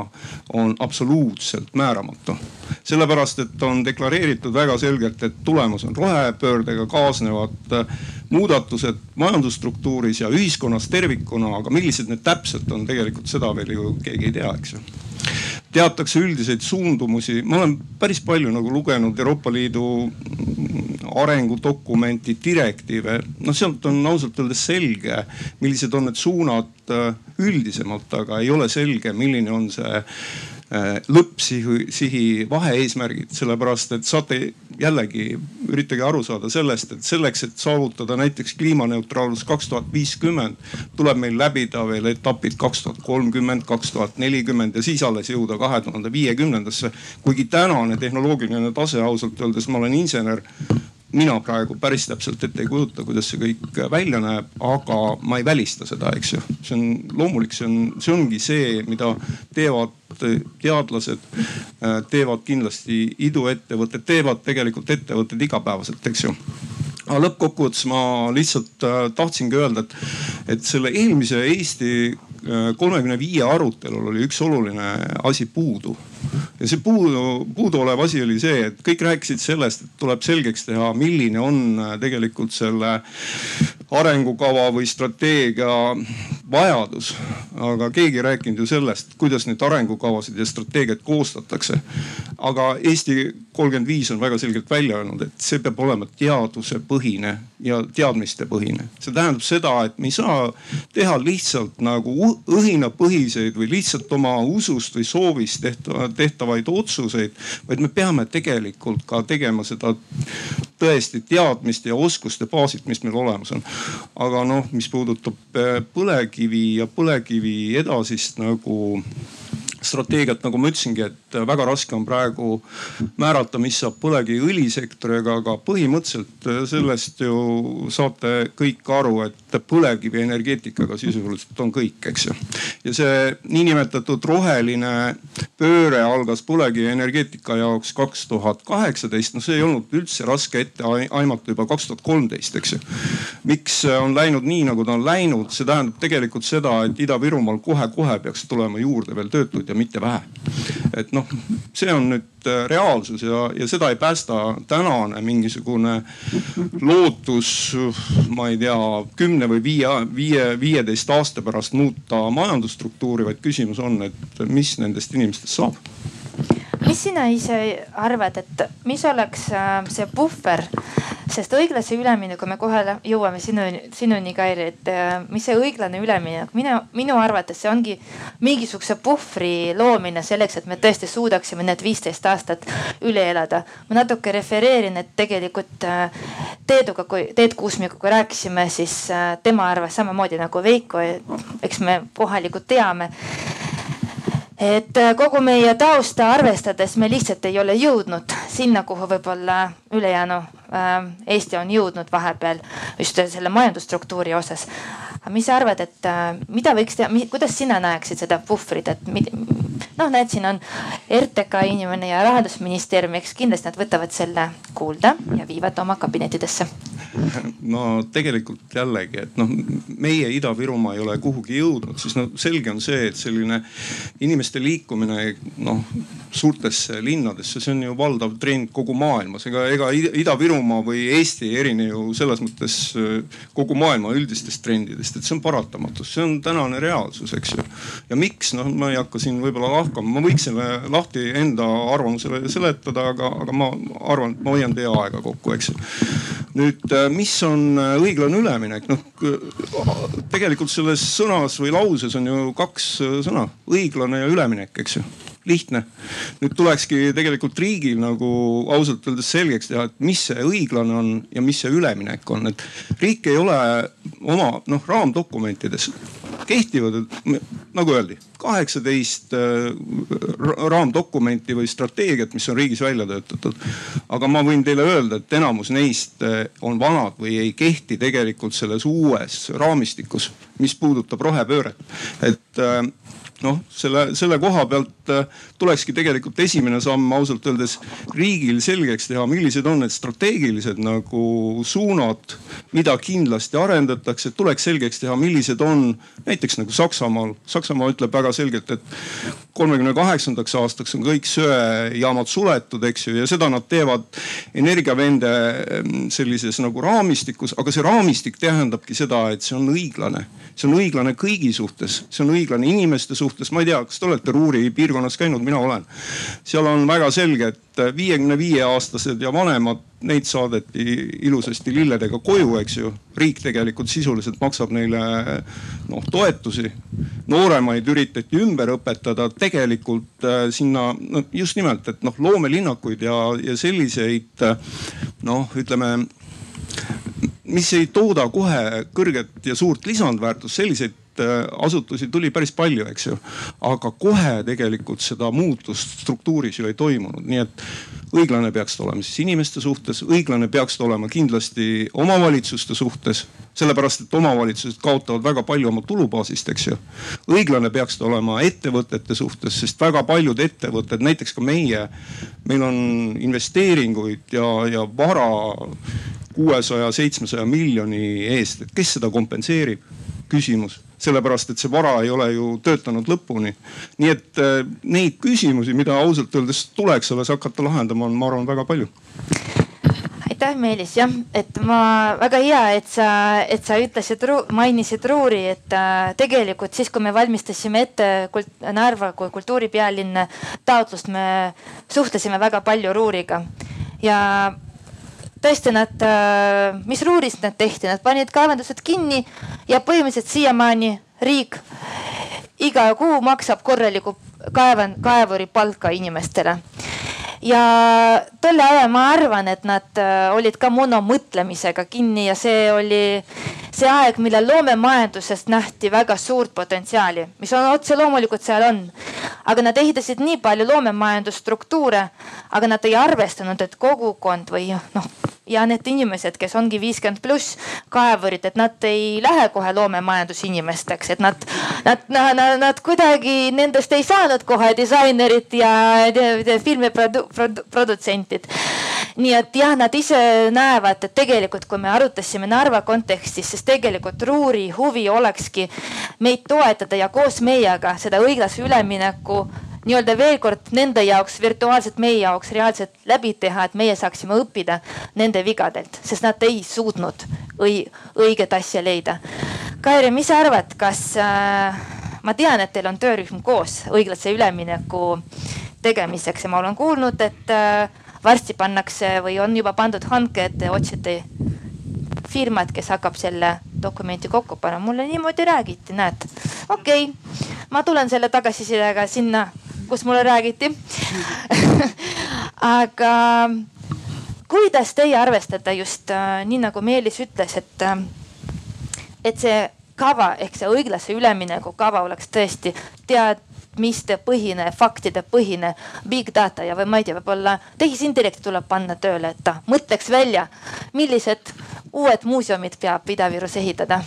on absoluutselt määramatu. sellepärast, et on deklareeritud väga selgelt, et tulemus on rohepöördega kaasnevad äh, muudatused majandusstruktuuris ja ühiskonnas tervikuna, aga millised need täpselt on, tegelikult seda veel ju keegi ei tea, eks ju teatakse üldiseid suundumusi. ma olen päris palju nagu lugenud Euroopa Liidu arengudokumenti, direktiive. noh, sealt on ausalt öeldes selge, millised on need suunad äh, üldisemalt, aga ei ole selge, milline on see Äh, lõppsihi, sihi vahe-eesmärgid, sellepärast et saate jällegi üritage aru saada sellest, et selleks, et saavutada näiteks kliimaneutraalsus kaks tuhat viiskümmend, tuleb meil läbida veel etapid kaks tuhat kolmkümmend, kaks tuhat nelikümmend ja siis alles jõuda kahe tuhande viiekümnendasse. kuigi tänane tehnoloogiline tase ausalt öeldes, ma olen insener mina praegu päris täpselt ette ei kujuta, kuidas see kõik välja näeb, aga ma ei välista seda, eks ju. see on loomulik, see on, see ongi see, mida teevad teadlased, teevad kindlasti iduettevõtted, teevad tegelikult ettevõtted igapäevaselt, eks ju aga lõppkokkuvõttes ma lihtsalt äh, tahtsingi öelda, et, et selle eelmise Eesti äh, kolmekümne viie arutelul oli üks oluline asi puudu ja see puudu, puuduolev asi oli see, et kõik rääkisid sellest, et tuleb selgeks teha, milline on äh, tegelikult selle arengukava või strateegia vajadus. aga keegi ei rääkinud ju sellest, kuidas neid arengukavasid ja strateegiaid koostatakse. aga Eesti kolmkümmend viis on väga selgelt välja öelnud, et see peab olema teadusepõhine ja teadmistepõhine. see tähendab seda, et me ei saa teha lihtsalt nagu õhinapõhiseid või lihtsalt oma usust või soovist tehtavad tehtavaid otsuseid, vaid me peame tegelikult ka tegema seda tõesti teadmiste ja oskuste baasilt, mis meil olemas on. aga noh, mis puudutab eh, põlevkivi ja põlevkivi edasist nagu strateegiat, nagu ma ütlesingi, et väga raske on praegu määrata, mis saab põlevkiviõlisektoriga, aga põhimõtteliselt sellest ju saate kõik aru, et põlevkivienergeetikaga sisuliselt on kõik, eks ju. ja see niinimetatud roheline pööre algas põlevkivienergeetika jaoks kaks tuhat kaheksateist, no see ei olnud üldse raske ette aimata juba kaks tuhat kolmteist, eks ju. miks on läinud nii, nagu ta on läinud, see tähendab tegelikult seda, et Ida-Virumaal kohe-kohe peaks tulema juurde veel töötuid ja mitte vähe. et noh, see on nüüd äh, reaalsus ja, ja seda ei päästa tänane mingisugune lootus, ma ei tea, kümne või viie, viie, viieteist aasta pärast muuta majandusstruktuuri, vaid küsimus on, et mis nendest inimestest saab mis sina ise arvad, et mis oleks äh, see puhver, sest õiglase ülemineku me kohe jõuame sinuni, sinuni Kairi, et äh, mis see õiglane üleminek, minu, minu arvates see ongi mingisuguse puhvri loomine selleks, et me tõesti suudaksime need viisteist aastat üle elada. ma natuke refereerin, et tegelikult äh, Teeduga, kui Teet Kuusmikuga rääkisime, siis tema arvas samamoodi nagu Veiko, eks me kohalikud teame et äh, kogu meie tausta arvestades me lihtsalt ei ole jõudnud sinna, kuhu võib-olla ülejäänu äh, Eesti on jõudnud vahepeal just selle majandusstruktuuri osas. Mis sa arvad, et äh, mida võiks teha, kuidas sina näeksid seda puhvrit, et noh, näed, siin on RTK inimene ja rahandusministeerium, eks kindlasti nad võtavad selle kuulda ja viivad oma kabinettidesse. no tegelikult jällegi, et noh, meie Ida-Virumaa ei ole kuhugi jõudnud, siis no selge on see, et selline inimeste liikumine noh suurtesse linnadesse, see on ju valdav trend kogu maailmas. ega, ega Ida-Virumaa või Eesti ei erine ju selles mõttes äh, kogu maailma üldistest trendidest, et see on paratamatus, see on tänane reaalsus, eks ju. ja miks, noh, ma ei hakka siin võib-olla lahkama, ma võiks selle lahti enda arvamusele seletada, aga, aga ma arvan, et ma hoian teie aega kokku, eks ju. nüüd, äh, mis on äh, õiglane üleminek, noh tegelikult selles sõnas või lauses on ju kaks sõna, õiglane ja üleminek, eks ju lihtne. nüüd tulekski tegelikult riigil nagu ausalt öeldes selgeks teha, et mis see õiglane on ja mis see üleminek on, et riik ei ole oma noh raamdokumentides kehtivad, nagu öeldi, kaheksateist äh, raamdokumenti või strateegiat, mis on riigis välja töötatud. aga ma võin teile öelda, et enamus neist äh, on vanad või ei kehti tegelikult selles uues raamistikus, mis puudutab rohepööret. et äh, noh, selle, selle koha pealt äh, tulekski tegelikult esimene samm ausalt öeldes riigil selgeks teha, millised on need strateegilised nagu suunad, mida kindlasti arendatakse. tuleks selgeks teha, millised on näiteks nagu Saksamaal. Saksamaa ütleb väga selgelt, et kolmekümne kaheksandaks aastaks on kõik söejaamad suletud, eks ju, ja seda nad teevad energiavende ähm, sellises nagu raamistikus, aga see raamistik tähendabki seda, et see on õiglane. see on õiglane kõigi suhtes, see on õiglane inimeste suhtes, ma ei tea, kas te olete Ruuri piirkonnas käinud, mina olen. seal on väga selge, et viiekümne viie aastased ja vanemad, neid saadeti ilusasti lilledega koju, eks ju. riik tegelikult sisuliselt maksab neile noh toetusi. nooremaid üritati ümber õpetada, tegelikult äh, sinna no just nimelt, et noh loomelinnakuid ja, ja selliseid noh, ütleme mis ei tooda kohe kõrget ja suurt lisandväärtust, selliseid asutusi tuli päris palju, eks ju. aga kohe tegelikult seda muutust struktuuris ju ei toimunud, nii et õiglane peaks ta olema siis inimeste suhtes, õiglane peaks ta olema kindlasti omavalitsuste suhtes, sellepärast et omavalitsused kaotavad väga palju oma tulubaasist, eks ju. õiglane peaks ta olema ettevõtete suhtes, sest väga paljud ettevõtted, näiteks ka meie, meil on investeeringuid ja, ja vara kuuesaja, seitsmesaja miljoni eest, et kes seda kompenseerib? Küsimus sellepärast et see vara ei ole ju töötanud lõpuni. nii et äh, neid küsimusi, mida ausalt öeldes tuleks alles hakata lahendama, on, ma arvan, väga palju. Aitäh, Meelis, jah, et ma väga hea, et sa, et sa ütlesid, mainisid Ruuri, et äh, tegelikult siis, kui me valmistasime ette kult, Narva kui kultuuripealinna taotlust, me suhtlesime väga palju Ruuriga. Ja tõesti nad, äh, mis Ruuris nad tehti, nad panid kaevandused kinni ja põhimõtteliselt siiamaani riik iga kuu maksab korralikku kaevan-, kaevuri palka inimestele ja tol ajal ma arvan, et nad äh, olid ka monomõtlemisega kinni ja see oli see aeg, millal loomemajandusest nähti väga suurt potentsiaali, mis on otse loomulikult seal on. aga nad ehitasid nii palju loomemajandusstruktuure, aga nad ei arvestanud, et kogukond või noh ja need inimesed, kes ongi viiskümmend pluss kaevurid, et nad ei lähe kohe loomemajandusinimesteks, et nad, nad, nad, nad, nad kuidagi nendest ei saanud kohe disainerid ja filmiprodutsentid nii et jah, nad ise näevad, et tegelikult, kui me arutasime Narva kontekstis, siis tegelikult Ruuri huvi olekski meid toetada ja koos meiega seda õiglase ülemineku nii-öelda veel kord nende jaoks virtuaalselt meie jaoks reaalselt läbi teha, et meie saaksime õppida nende vigadelt, sest nad ei suutnud õi, õiget asja leida. Kairi, mis sa arvad, kas äh, ma tean, et teil on töörühm koos õiglase ülemineku tegemiseks ja ma olen kuulnud, et äh, varsti pannakse või on juba pandud hanke, et te otsite firmat, kes hakkab selle dokumenti kokku panema. mulle niimoodi räägiti, näed. okei okay., ma tulen selle tagasisidega sinna kus mulle räägiti. Aga kuidas teie arvestate just äh, nii nagu Meelis ütles, et, äh, et see kava ehk see õiglase ülemineku kava oleks tõesti teadmiste põhine, faktide põhine, big data ja või ma ei tea, võib-olla tehisintellekt tuleb panna tööle, et ta mõtleks välja, millised uued muuseumid peab Ida-Virus ehitada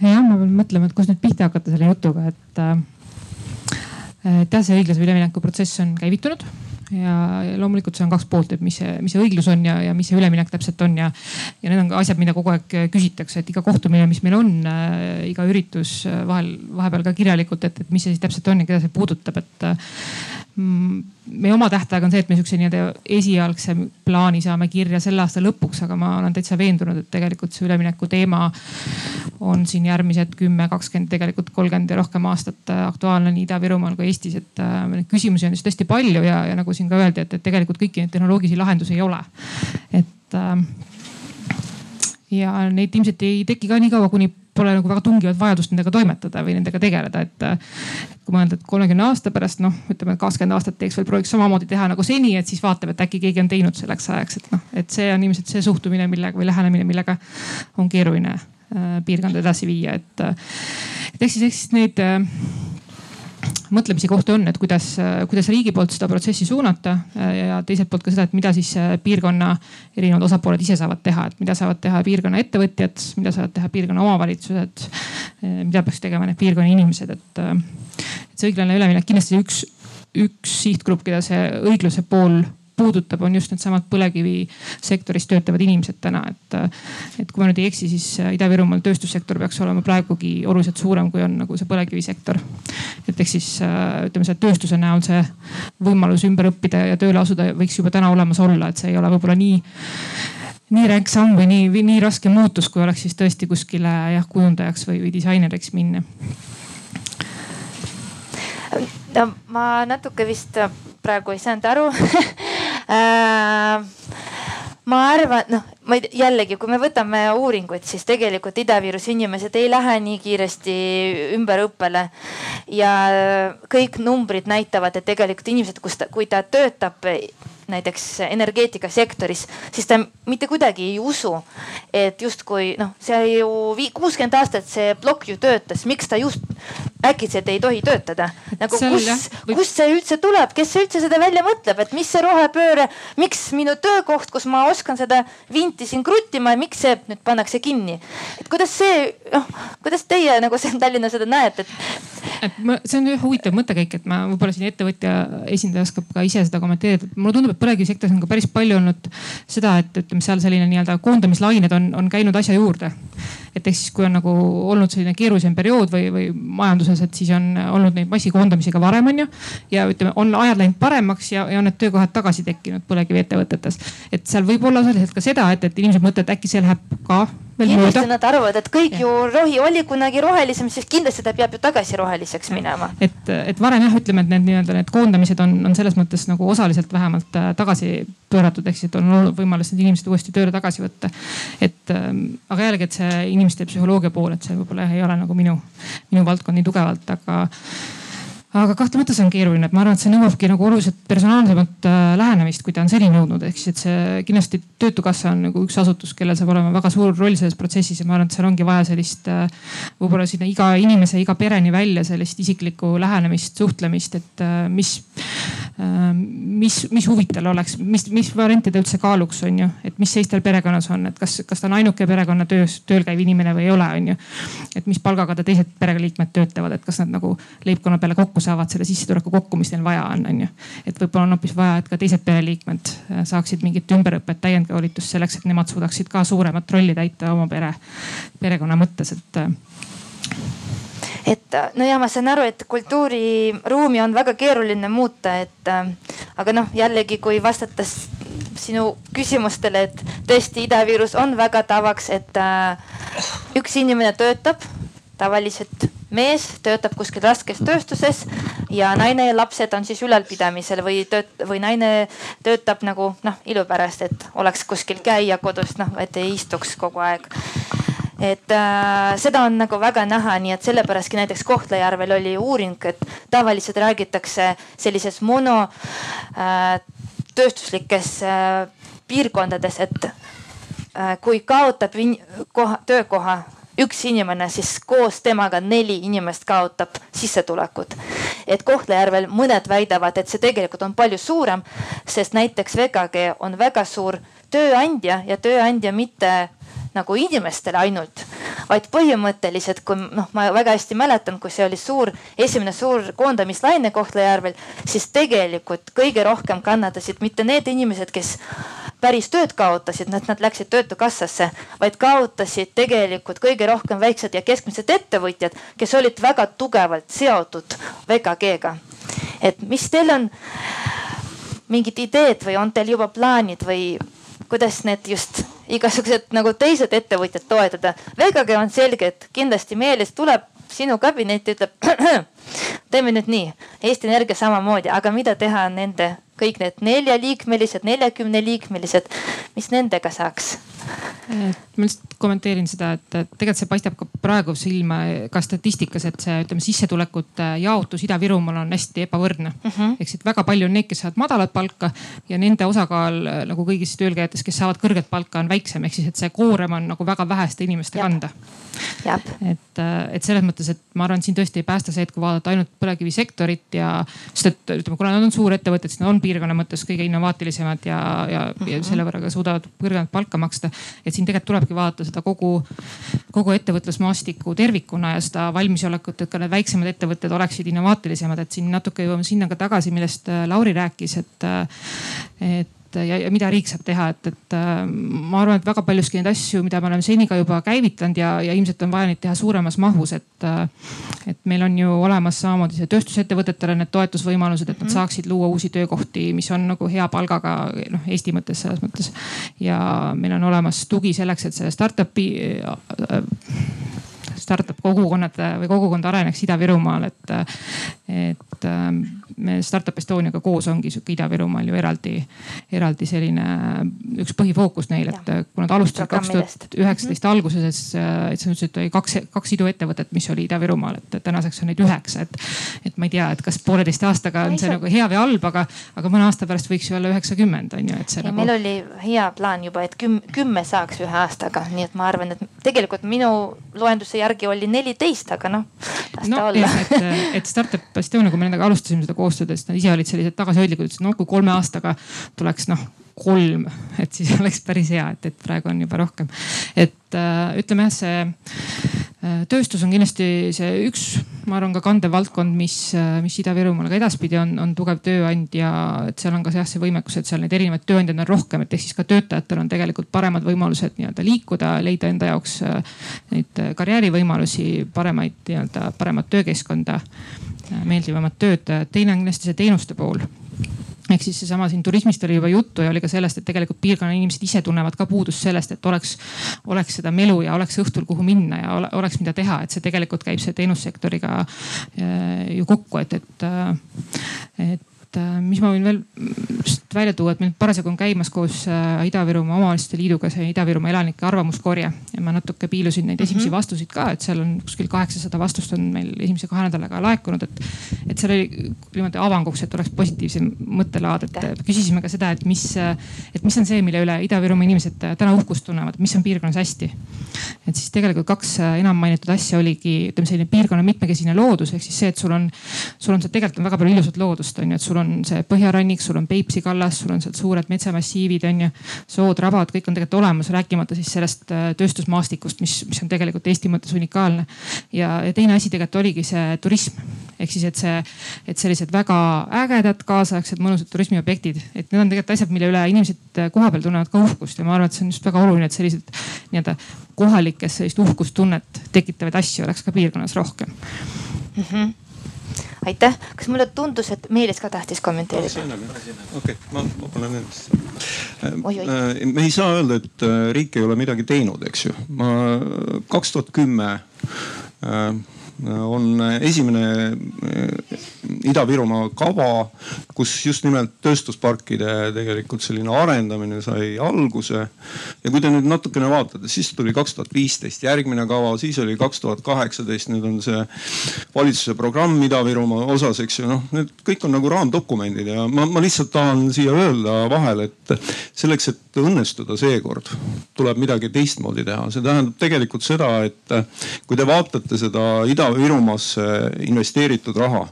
jah, ma pean mõtlema, et kust nüüd pihta hakata selle jutuga, et äh, et jah, see õiglase ülemineku protsess on käivitunud ja loomulikult see on kaks poolt, et mis see, mis see õiglus on ja, ja mis see üleminek täpselt on ja, ja need on ka asjad, mida kogu aeg küsitakse, et iga kohtumine, mis meil on äh,, iga üritus äh, vahel, vahepeal ka kirjalikult, et, et mis see siis täpselt on ja keda see puudutab, et äh, meie oma tähtaeg on see, et me sihukese nii-öelda esialgse plaani saame kirja selle aasta lõpuks, aga ma olen täitsa veendunud, et tegelikult see ülemineku teema on siin järgmised kümme, kakskümmend, tegelikult kolmkümmend ja rohkem aastat äh, aktuaalne nii Ida-Virumaal kui Eestis, et äh, neid küsimusi on siis tõesti palju ja, ja nagu siin ka öeldi, et, et tegelikult kõiki neid tehnoloogilisi lahendusi ei ole. et äh, ja neid ilmselt ei teki ka nii kaua, kuni pole nagu väga tungivat vajadust nendega toimetada või nendega tegeleda, et kui mõelda, et kolmekümne aasta pärast noh, ütleme kakskümmend aastat teeks veel, prooviks samamoodi teha nagu seni, et siis vaatab, et äkki keegi on teinud selleks ajaks, et noh, et see on ilmselt see suhtumine, millega või lähenemine, millega on keeruline äh, piirkonda edasi viia, et, et ehk siis, ehk siis neid äh, mõtlemise kohta on, et kuidas, kuidas riigi poolt seda protsessi suunata ja teiselt poolt ka seda, et mida siis piirkonna erinevad osapooled ise saavad teha, et mida saavad teha piirkonna ettevõtjad, mida saavad teha piirkonna omavalitsused, mida peaks tegema need piirkonna inimesed, et, et see õiglane üleminek kindlasti üks, üks sihtgrupp, keda see õigluse pool puudutab, on just needsamad põlevkivisektoris töötavad inimesed täna, et. et kui ma nüüd ei eksi, siis Ida-Virumaal tööstussektor peaks olema praegugi oluliselt suurem, kui on nagu see põlevkivisektor. et ehk siis ütleme, selle tööstuse näol see võimalus ümber õppida ja tööle asuda võiks juba täna olemas olla, et see ei ole võib-olla nii nii ränk samm või nii, nii raske muutus, kui oleks siis tõesti kuskile jah kujundajaks või, või disaineriks minna no ma natuke vist praegu ei saanud aru ma arvan, noh, ma ei tea, jällegi, kui me võtame uuringuid, siis tegelikult Ida-Viruse inimesed ei lähe nii kiiresti ümberõppele. ja kõik numbrid näitavad, et tegelikult inimesed, kus ta, kui ta töötab näiteks energeetikasektoris, siis ta mitte kuidagi ei usu, et justkui noh, see ju kuuskümmend aastat see plokk ju töötas, miks ta just äkitselt ei tohi töötada. nagu Seal, kus, kust see üldse tuleb, kes üldse seda välja mõtleb, et mis see rohepööre, miks minu töökoht, kus ma oskan seda vinti siin kruttima, miks see nüüd pannakse kinni? et kuidas see, noh, kuidas teie nagu siin Tallinnas seda näete, et et ma, see on huvitav mõttekäik, et ma võib-olla siin ettevõtja esindaja oskab ka ise seda kommenteerida. mulle tundub, et põlevkivisektoris on ka päris palju olnud seda, et ütleme seal selline nii-öelda koondamislained on, on käinud asja juurde. Et ehk siis, kui on nagu olnud selline keerulisem periood või, või majanduses, et siis on olnud neid massikoondamisi ka varem on ju. ja ütleme, on ajad läinud paremaks ja, ja on need töökohad tagasi tekkinud põlevkiviettevõtetes. et seal võib olla osaliselt ka seda, et, et inimesed mõtlevad, äkki see läheb ka kindlasti nad arvavad, et kõik ja. ju rohi oli kunagi rohelisem, siis kindlasti ta peab ju tagasi roheliseks minema. et, et varem jah, ütleme, et need nii-öelda need koondamised on, on selles mõttes nagu osaliselt vähemalt äh, tagasi pööratud, ehk siis, on olnud võimalus need inimesed uuesti tööle tagasi võtta. et ähm, aga jällegi, et see inimeste psühholoogia pool, et see võib-olla ei ole nagu minu, minu valdkond nii tugevalt, aga aga kahtlemata see on keeruline, et ma arvan, et see nõuabki nagu oluliselt personaalsemat äh, lähenemist, kui ta on seni nõudnud, ehk siis, et see kindlasti Töötukassa on nagu üks asutus, kellel saab olema väga suur roll selles protsessis ja ma arvan, et seal ongi vaja sellist äh, võib-olla sinna iga inimese, iga pereni välja sellist isiklikku lähenemist, suhtlemist, et äh, mis, mis, mis huvid tal oleks, mis, mis variante ta üldse kaaluks, on ju, et mis seis tal perekonnas on, et kas, kas ta on ainuke perekonnatöös tööl käiv inimene või ei ole, on ju. et mis palgaga ta teised pereliikmed töötavad, et kas nad nagu leibkonna peale kokku saavad selle sissetuleku kokku, mis neil vaja on, on ju. et võib-olla on hoopis vaja, et ka teised pereliikmed äh, saaksid mingit ümberõpet, täiendkoolitust selleks, et nemad suudaksid ka suuremat rolli täita oma pere, perekonna mõttes, et. Äh. et no ja ma saan aru, et kultuuriruumi on väga keeruline muuta, et aga noh, jällegi kui vastates sinu küsimustele, et tõesti Ida-Virus on väga tavaks, et üks inimene töötab tavaliselt mees töötab kuskil raskes tööstuses ja naine ja lapsed on siis ülalpidamisel või tööt- või naine töötab nagu noh, ilu pärast, et oleks kuskil käia kodus, noh, et ei istuks kogu aeg. Et äh, seda on nagu väga näha, nii et sellepärastki näiteks Kohtla-Järvel oli uuring, et tavaliselt räägitakse sellises mono äh, tööstuslikes äh, piirkondades, et äh, kui kaotab koha, töökoha üks inimene, siis koos temaga neli inimest kaotab sissetulekut. et Kohtla-Järvel mõned väidavad, et see tegelikult on palju suurem, sest näiteks VKG on väga suur tööandja ja tööandja mitte nagu inimestele ainult, vaid põhimõtteliselt, kui noh, ma väga hästi mäletan, kui see oli suur, esimene suur koondamislaine Kohtla-Järvel, siis tegelikult kõige rohkem kannatasid mitte need inimesed, kes päris tööd kaotasid, nad, nad läksid töötukassasse, vaid kaotasid tegelikult kõige rohkem väiksed ja keskmised ettevõtjad, kes olid väga tugevalt seotud VKG-ga. et mis teil on mingid ideed või on teil juba plaanid või kuidas need just igasugused nagu teised ettevõtjad toetada. VKG on selge, et kindlasti Meelis tuleb sinu kabinetti, ütleb teeme nüüd nii, Eesti Energia samamoodi, aga mida teha nende kõik need neljaliikmelised, neljakümneliikmelised, mis nendega saaks? ma lihtsalt kommenteerin seda, et tegelikult see paistab ka praegu silma ka statistikas, et see ütleme sissetulekute jaotus Ida-Virumaal on hästi ebavõrdne mm. -hmm. ehk siis väga palju on neid, kes saavad madalat palka ja nende osakaal nagu kõigis töölkäijates, kes saavad kõrget palka, on väiksem, ehk siis, et see koorem on nagu väga väheste inimeste Jab. kanda. et, et selles mõttes, et ma arvan, et siin tõesti ei päästa see, et kui vaadata ainult põlevkivisektorit ja sest et ütleme, kuna nad on suurettevõtted, siis nad on piirkonna mõttes kõige innovaatilisemad ja, ja ja selle võrra ka suudavad kõrgemat palka maksta. et siin tegelikult tulebki vaadata seda kogu, kogu ettevõtlusmaastikku tervikuna ja seda valmisolekut, et ka need väiksemad ettevõtted oleksid innovaatilisemad, et siin natuke jõuame sinna ka tagasi, millest Lauri rääkis, et, et et ja, ja mida riik saab teha, et, et äh, ma arvan, et väga paljuski neid asju, mida me oleme seni ka juba käivitanud ja, ja ilmselt on vaja neid teha suuremas mahus, et. Äh, et meil on ju olemas samamoodi see tööstusettevõtetele need toetusvõimalused, et nad mhm. saaksid luua uusi töökohti, mis on nagu hea palgaga noh Eesti mõttes selles mõttes. ja meil on olemas tugi selleks, et selle startup'i äh, startup kogukonnad või kogukond areneks Ida-Virumaal, et, et ähm, me Startup Estoniaga koos ongi sihuke Ida-Virumaal ju eraldi, eraldi selline üks põhifookus neil, et kui nad alustasid kaks tuhat üheksateist mhm. alguses, et sa ütlesid, et oli kaks, kaks iduettevõtet, mis oli Ida-Virumaal, et tänaseks on neid üheksa, et, et ma ei tea, et kas pooleteist aastaga on see nagu hea või halb, aga, aga mõne aasta pärast võiks ju olla üheksakümmend on ju, et see. Nagu... meil oli hea plaan juba, et kümme, kümme saaks ühe aastaga, nii et ma arvan, et tegelikult minu loenduse järgi järgi oli neliteist, aga noh, las no, ta olla. et, et Startup Estonia, kui me nendega alustasime seda koostööd, siis nad ise olid sellised tagasihoidlikud, ütlesid no kui kolme aastaga tuleks noh kolm, et siis oleks päris hea, et, et praegu on juba rohkem. et äh, ütleme jah, see äh, tööstus on kindlasti see üks, ma arvan, ka kandev valdkond, mis, äh, mis Ida-Virumaal ka edaspidi on, on tugev tööandja. et seal on ka jah see võimekus, et seal neid erinevaid tööandjaid on rohkem, et ehk siis ka töötajatel on tegelikult paremad võimalused nii-öelda liikuda, leida enda jaoks neid karjäärivõimalusi, paremaid nii-öelda paremat töökeskkonda, meeldivamat tööd. teine on kindlasti see teenuste pool ehk siis seesama siin turismist oli juba juttu ja oli ka sellest, et tegelikult piirkonna inimesed ise tunnevad ka puudust sellest, et oleks, oleks seda melu ja oleks õhtul, kuhu minna ja oleks, mida teha, et see tegelikult käib see teenussektoriga äh, ju kokku, et, et, äh, et et äh, mis ma võin veel välja tuua, et meil parasjagu on käimas koos äh, Ida-Virumaa Omavalitsuste Liiduga see Ida-Virumaa elanike arvamuskorje ja ma natuke piilusin neid esimesi mm -hmm. vastuseid ka, et seal on kuskil kaheksasada vastust on meil esimese kahe nädalaga laekunud, et. et seal oli niimoodi avanguks, et oleks positiivsem mõttelaad, et küsisime ka seda, et mis, et mis on see, mille üle Ida-Virumaa inimesed täna uhkust tunnevad, mis on piirkonnas hästi. et siis tegelikult kaks enam mainitud asja oligi, ütleme selline piirkonna mitmekesine loodus ehk siis see, et sul on, sul on seal tegelikult on väga palju ilusat loodust on ju, et sul on see põhjarannik, sul on Peipsi kallas, sul on sealt suured metsamassiivid on ju. sood, rabad, kõik on tegelikult olemas, rääkimata siis sellest äh, tööstusmaastikust, mis, mis on tegelikult Eesti mõttes unikaalne. ja, ja teine asi tegelikult oligi see turism ehk siis, et see, et sellised väga ägedad kaasaegsed mõnusad turismiobjektid, et need on tegelikult asjad, mille üle inimesed äh, kohapeal tunnevad ka uhkust ja ma arvan, et see on just väga oluline, et sellised nii-öelda kohalikes sellist uhkustunnet tekitavaid asju oleks ka piirkonnas rohkem mm. -hmm aitäh, kas mulle tundus, et Meelis ka tahtis kommenteerida? okei, ma, panen endast. Äh, me ei saa öelda, et äh, riik ei ole midagi teinud, eks ju. ma kaks tuhat kümme äh, on esimene äh, Ida-Virumaa kava, kus just nimelt tööstusparkide tegelikult selline arendamine sai alguse. ja kui te nüüd natukene vaatate, siis tuli kaks tuhat viisteist järgmine kava, siis oli kaks tuhat kaheksateist, nüüd on see valitsuse programm Ida-Virumaa osas, eks ju, noh, need kõik on nagu raamdokumendid ja ma, ma lihtsalt tahan siia öelda vahele, et selleks, et õnnestuda seekord, tuleb midagi teistmoodi teha. see tähendab tegelikult seda, et kui te vaatate seda Ida Ida-Virumaasse investeeritud raha,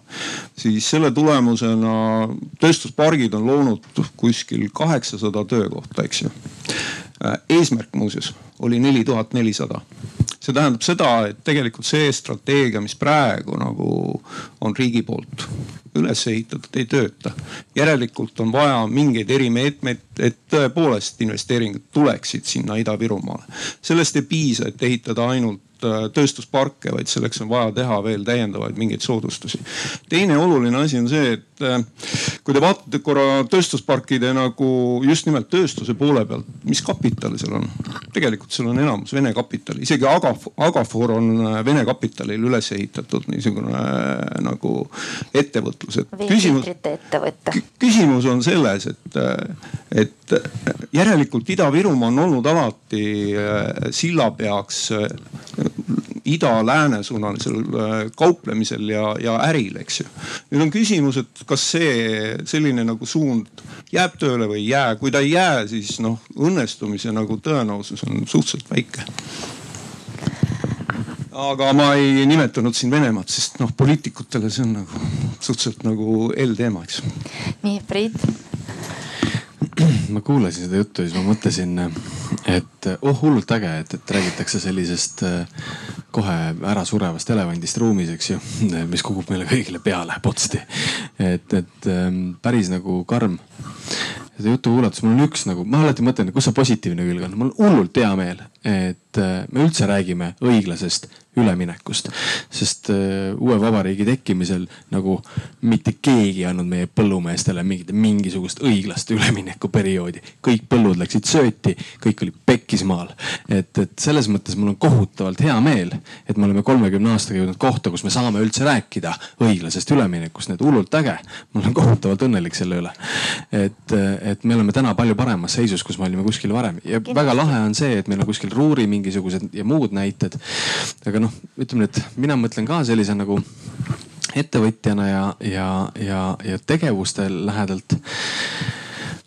siis selle tulemusena tööstuspargid on loonud kuskil kaheksasada töökohta, eks ju. eesmärk muuseas oli neli tuhat nelisada see tähendab seda, et tegelikult see strateegia, mis praegu nagu on riigi poolt üles ehitatud, ei tööta. järelikult on vaja mingeid erimeetmeid, et tõepoolest investeeringud tuleksid sinna Ida-Virumaale. sellest ei piisa, et ehitada ainult tööstusparke, vaid selleks on vaja teha veel täiendavaid mingeid soodustusi. teine oluline asi on see, et äh, kui te vaatate korra tööstusparkide nagu just nimelt tööstuse poole pealt, mis kapital seal on? tegelikult seal on enamus Vene kapital, isegi Agaf, Agafor on äh, Vene kapitalil üles ehitatud niisugune nagu ettevõtlus, et küsimus, küsimus on selles, et, et järelikult Ida-Virumaa on olnud alati sillapeaks ida-lääne suunalisel äh, kauplemisel ja, ja äril, eks ju. nüüd on küsimus, et kas see selline nagu suund jääb tööle või ei jää. kui ta ei jää, siis noh, õnnestumise nagu tõenäosus on suhteliselt väike aga ma ei nimetanud siin Venemaad, sest noh, poliitikutele see on nagu suhteliselt nagu L-teema, eks. nii, Priit ma kuulasin seda juttu ja siis ma mõtlesin, et oh hullult äge, et, et räägitakse sellisest äh, kohe ära surevast elevandist ruumis, eks ju, mis kukub meile kõigile peale potsti. et, et ähm, päris nagu karm seda juttu kuulates mul on üks nagu, ma alati mõtlen, kus see positiivne külg on. mul on hullult hea meel, et äh, me üldse räägime õiglasest üleminekust. sest uh, uue vabariigi tekkimisel nagu mitte keegi ei andnud meie põllumeestele mingit, mingisugust õiglast üleminekuperioodi. kõik põllud läksid sööti, kõik oli pekkis maal. et, et selles mõttes mul on kohutavalt hea meel, et me oleme kolmekümne aastaga jõudnud kohta, kus me saame üldse rääkida õiglasest üleminekust. nii et hullult äge. ma olen kohutavalt õnnelik selle üle. et, et me oleme täna palju paremas seisus, kus me olime kuskil varem ja väga lahe on see, et meil on kuskil Ruuri mingisugused ja muud näited. aga noh ütleme nüüd mina mõtlen ka sellise nagu ettevõtjana ja, ja, ja, ja tegevuste lähedalt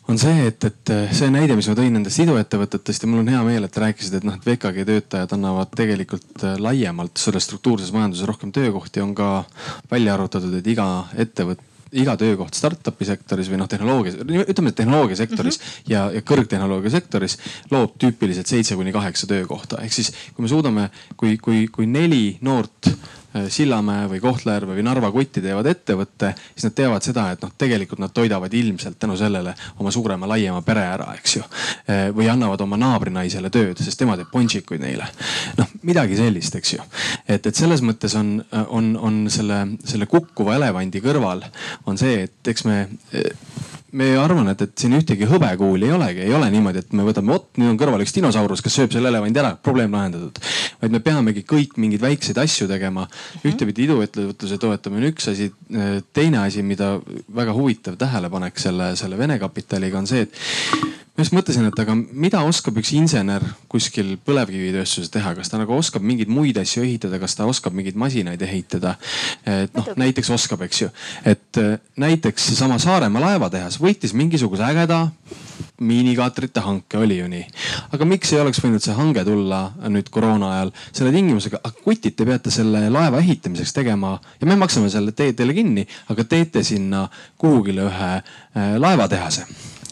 on see, et, et see näide, mis ma tõin nendest iduettevõtetest ja mul on hea meel, et rääkisid, et noh, et VKG töötajad annavad tegelikult laiemalt selles struktuurses majanduses rohkem töökohti, on ka välja arvutatud, et iga ettevõte iga töökoht startup'i sektoris või noh, tehnoloogia, ütleme tehnoloogiasektoris mm -hmm. ja, ja kõrgtehnoloogia sektoris loob tüüpiliselt seitse kuni kaheksa töökohta. ehk siis kui me suudame, kui, kui, kui neli noort Sillamäe või Kohtla-Järve või Narva kutti teevad ettevõtte, siis nad teavad seda, et noh, tegelikult nad toidavad ilmselt tänu sellele oma suurema, laiema pere ära, eks ju. Äh, või annavad oma naabrinaisele tööd, sest tema teeb ponšikuid neile. noh, midagi sellist, eks ju. et, et selles mõttes on, on, on selle, selle kukkuva elevandi kõrval on see, et eks me me arvan, et, et siin ühtegi hõbekuuli ei olegi, ei ole niimoodi, et me võtame, vot nüüd on kõrval üks dinosaurus, kes sööb selle elevandi ära, probleem lahendatud. vaid me peamegi kõik mingeid väikseid asju tegema. ühtepidi iduettevõtluse toetamine on üks asi. teine asi, mida väga huvitav tähelepanek selle, selle Vene kapitaliga on see, et ma just mõtlesin, et aga mida oskab üks insener kuskil põlevkivitööstuses teha, kas ta nagu oskab mingeid muid asju ehitada, kas ta oskab mingeid masinaid ehitada? et noh, näiteks oskab, eks ju, et äh, näiteks seesama Saaremaa laevatehas võitis mingisuguse ägeda miinikaatrite hanke, oli ju nii. aga miks ei oleks võinud see hange tulla nüüd koroona ajal? Selle tingimusega, kutid, te peate selle laeva ehitamiseks tegema ja me maksame selle teile kinni, aga teete sinna kuhugile ühe äh, laevatehase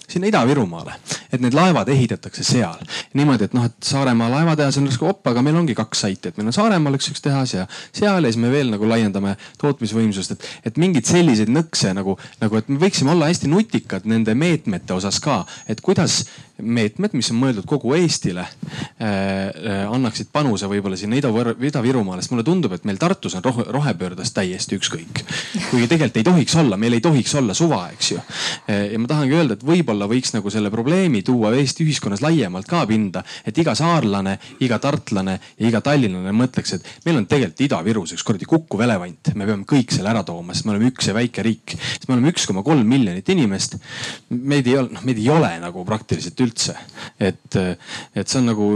sinna Ida-Virumaale, et need laevad ehitatakse seal. niimoodi, et noh, et Saaremaa laevatehas on justkui op, aga meil ongi kaks saiti, et meil on Saaremaal üks, üks tehas ja seal ja siis me veel nagu laiendame tootmisvõimsust, et, et mingeid selliseid nõkse nagu, nagu, et me võiksime olla hästi nutikad nende meetmete osas ka, et kuidas meetmed, mis on mõeldud kogu Eestile äh,, annaksid panuse võib-olla sinna Ida-Virumaale, sest mulle tundub, et meil Tartus on rohe, rohepöördest täiesti ükskõik. kuigi tegelikult ei tohiks olla, meil ei tohiks olla suva, eks ju. Äh, ja ma tahangi öelda, et võib-olla võiks nagu selle probleemi tuua Eesti ühiskonnas laiemalt ka pinda, et iga saarlane, iga tartlane ja iga tallinlane mõtleks, et meil on tegelikult Ida-Virus üks kuradi kukkuv elevant, me peame kõik selle ära tooma, sest me oleme üks ja väike riik. sest me oleme üks koma kolm miljonit inimest. meid ei ole, noh meid ei ole nagu praktiliselt üldse. Et, et see on nagu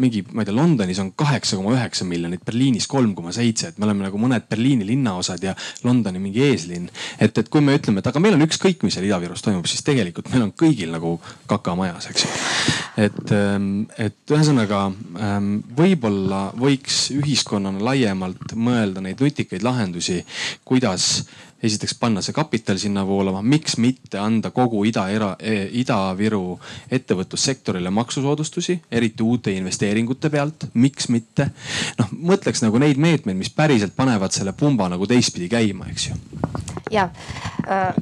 mingi, ma ei tea, Londonis on kaheksa koma üheksa miljonit, Berliinis kolm koma seitse, et me oleme nagu mõned Berliini linnaosad ja Londoni mingi eeslinn. et, et kui me ütleme, et aga meil on ükskõik, mis seal Ida-Virus toimub, siis tegelikult meil on kõigil nagu kaka majas, eks ju. et, et ühesõnaga võib-olla võiks ühiskonnana laiemalt mõelda neid nutikaid lahendusi, kuidas esiteks panna see kapital sinna voolama, miks mitte anda kogu Ida, e, Ida-Viru ettevõtlussektorile maksusoodustusi, eriti uute investeeringute pealt, miks mitte. noh, mõtleks nagu neid meetmeid, mis päriselt panevad selle pumba nagu teistpidi käima, eks ju. ja äh,,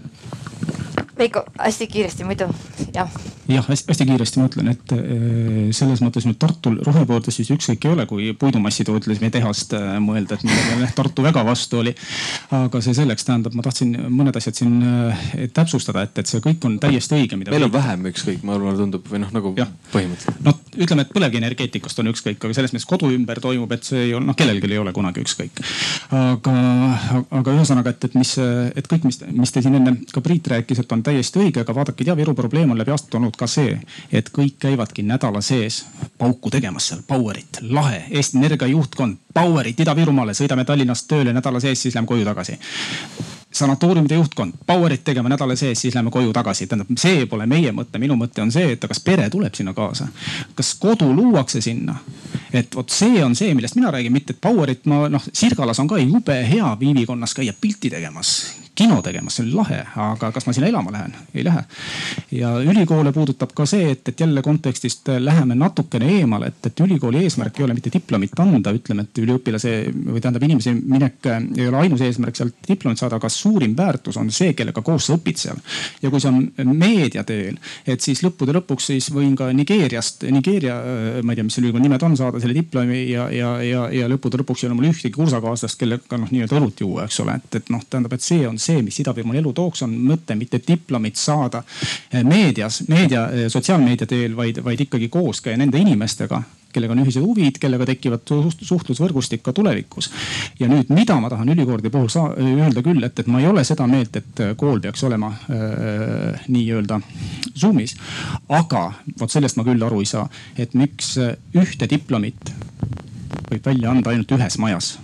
Veiko hästi kiiresti muidu, jah jah, hästi kiiresti ma ütlen, et äh, selles mõttes nüüd Tartul rohepöördes siis ükskõik ei ole, kui puidumassitootmise tehast äh, mõelda, et millele Tartu väga vastu oli. aga see selleks, tähendab, ma tahtsin mõned asjad siin äh, täpsustada, et, et see kõik on täiesti õige, mida. meil on vähem ükskõik, mulle tundub või noh, nagu põhimõtteliselt. no ütleme, et põlevkivienergeetikast on ükskõik, aga selles mõttes kodu ümber toimub, et see ei ole, noh kellelgi ei ole kunagi ükskõik. aga, aga ühesõnaga, et, et mis, et kõik, mis, mis te siin enne ka Priit rääkis, et on täiesti õige, aga vaadake, Ida-Viru probleem on läbi aastate olnud ka see, et kõik käivadki nädala sees pauku tegemas seal, Powerit, lahe, Eesti Energia juhtkond, Powerit Ida-Virumaale, sõidame Tallinnast tööle nädala sees, siis lähme koju tagasi sanatooriumide juhtkond, Powerit tegema nädala sees, siis lähme koju tagasi. tähendab, see pole meie mõte, minu mõte on see, et kas pere tuleb sinna kaasa, kas kodu luuakse sinna. et vot see on see, millest mina räägin, mitte et Powerit ma noh, Sirgalas on ka jube hea viivikonnas käia pilti tegemas kino tegemas, see oli lahe, aga kas ma sinna elama lähen? ei lähe. ja ülikoole puudutab ka see, et, et jälle kontekstist läheme natukene eemale, et, et ülikooli eesmärk ei ole mitte diplomit anda, ütleme, et üliõpilase või tähendab inimese minek ei ole ainus eesmärk sealt diplomit saada, aga suurim väärtus on see, kellega koos sa õpid seal. ja kui see on meedia teel, et siis lõppude lõpuks siis võin ka Nigeeriast, Nigeeria, ma ei tea, mis selle ülikooli nimed on, saada selle diplomi ja, ja, ja, ja lõppude lõpuks ei ole mul ühtegi kursakaaslast, kellega noh, nii-öelda õlut juua, eks ole, et, et noh, tähendab, et see on see, mis Ida-Virumaal elu tooks, on mõte mitte diplomit saada eh, meedias, meedia, eh, sotsiaalmeedia teel, vaid, vaid ikkagi koos käia nende inimestega kellega on ühised huvid, kellega tekivad suhtlusvõrgustik ka tulevikus. ja nüüd, mida ma tahan ülikoolide puhul öelda küll, et, et ma ei ole seda meelt, et kool peaks olema äh, nii-öelda Zoom'is. aga vot sellest ma küll aru ei saa, et miks ühte diplomit võib välja anda ainult ühes majas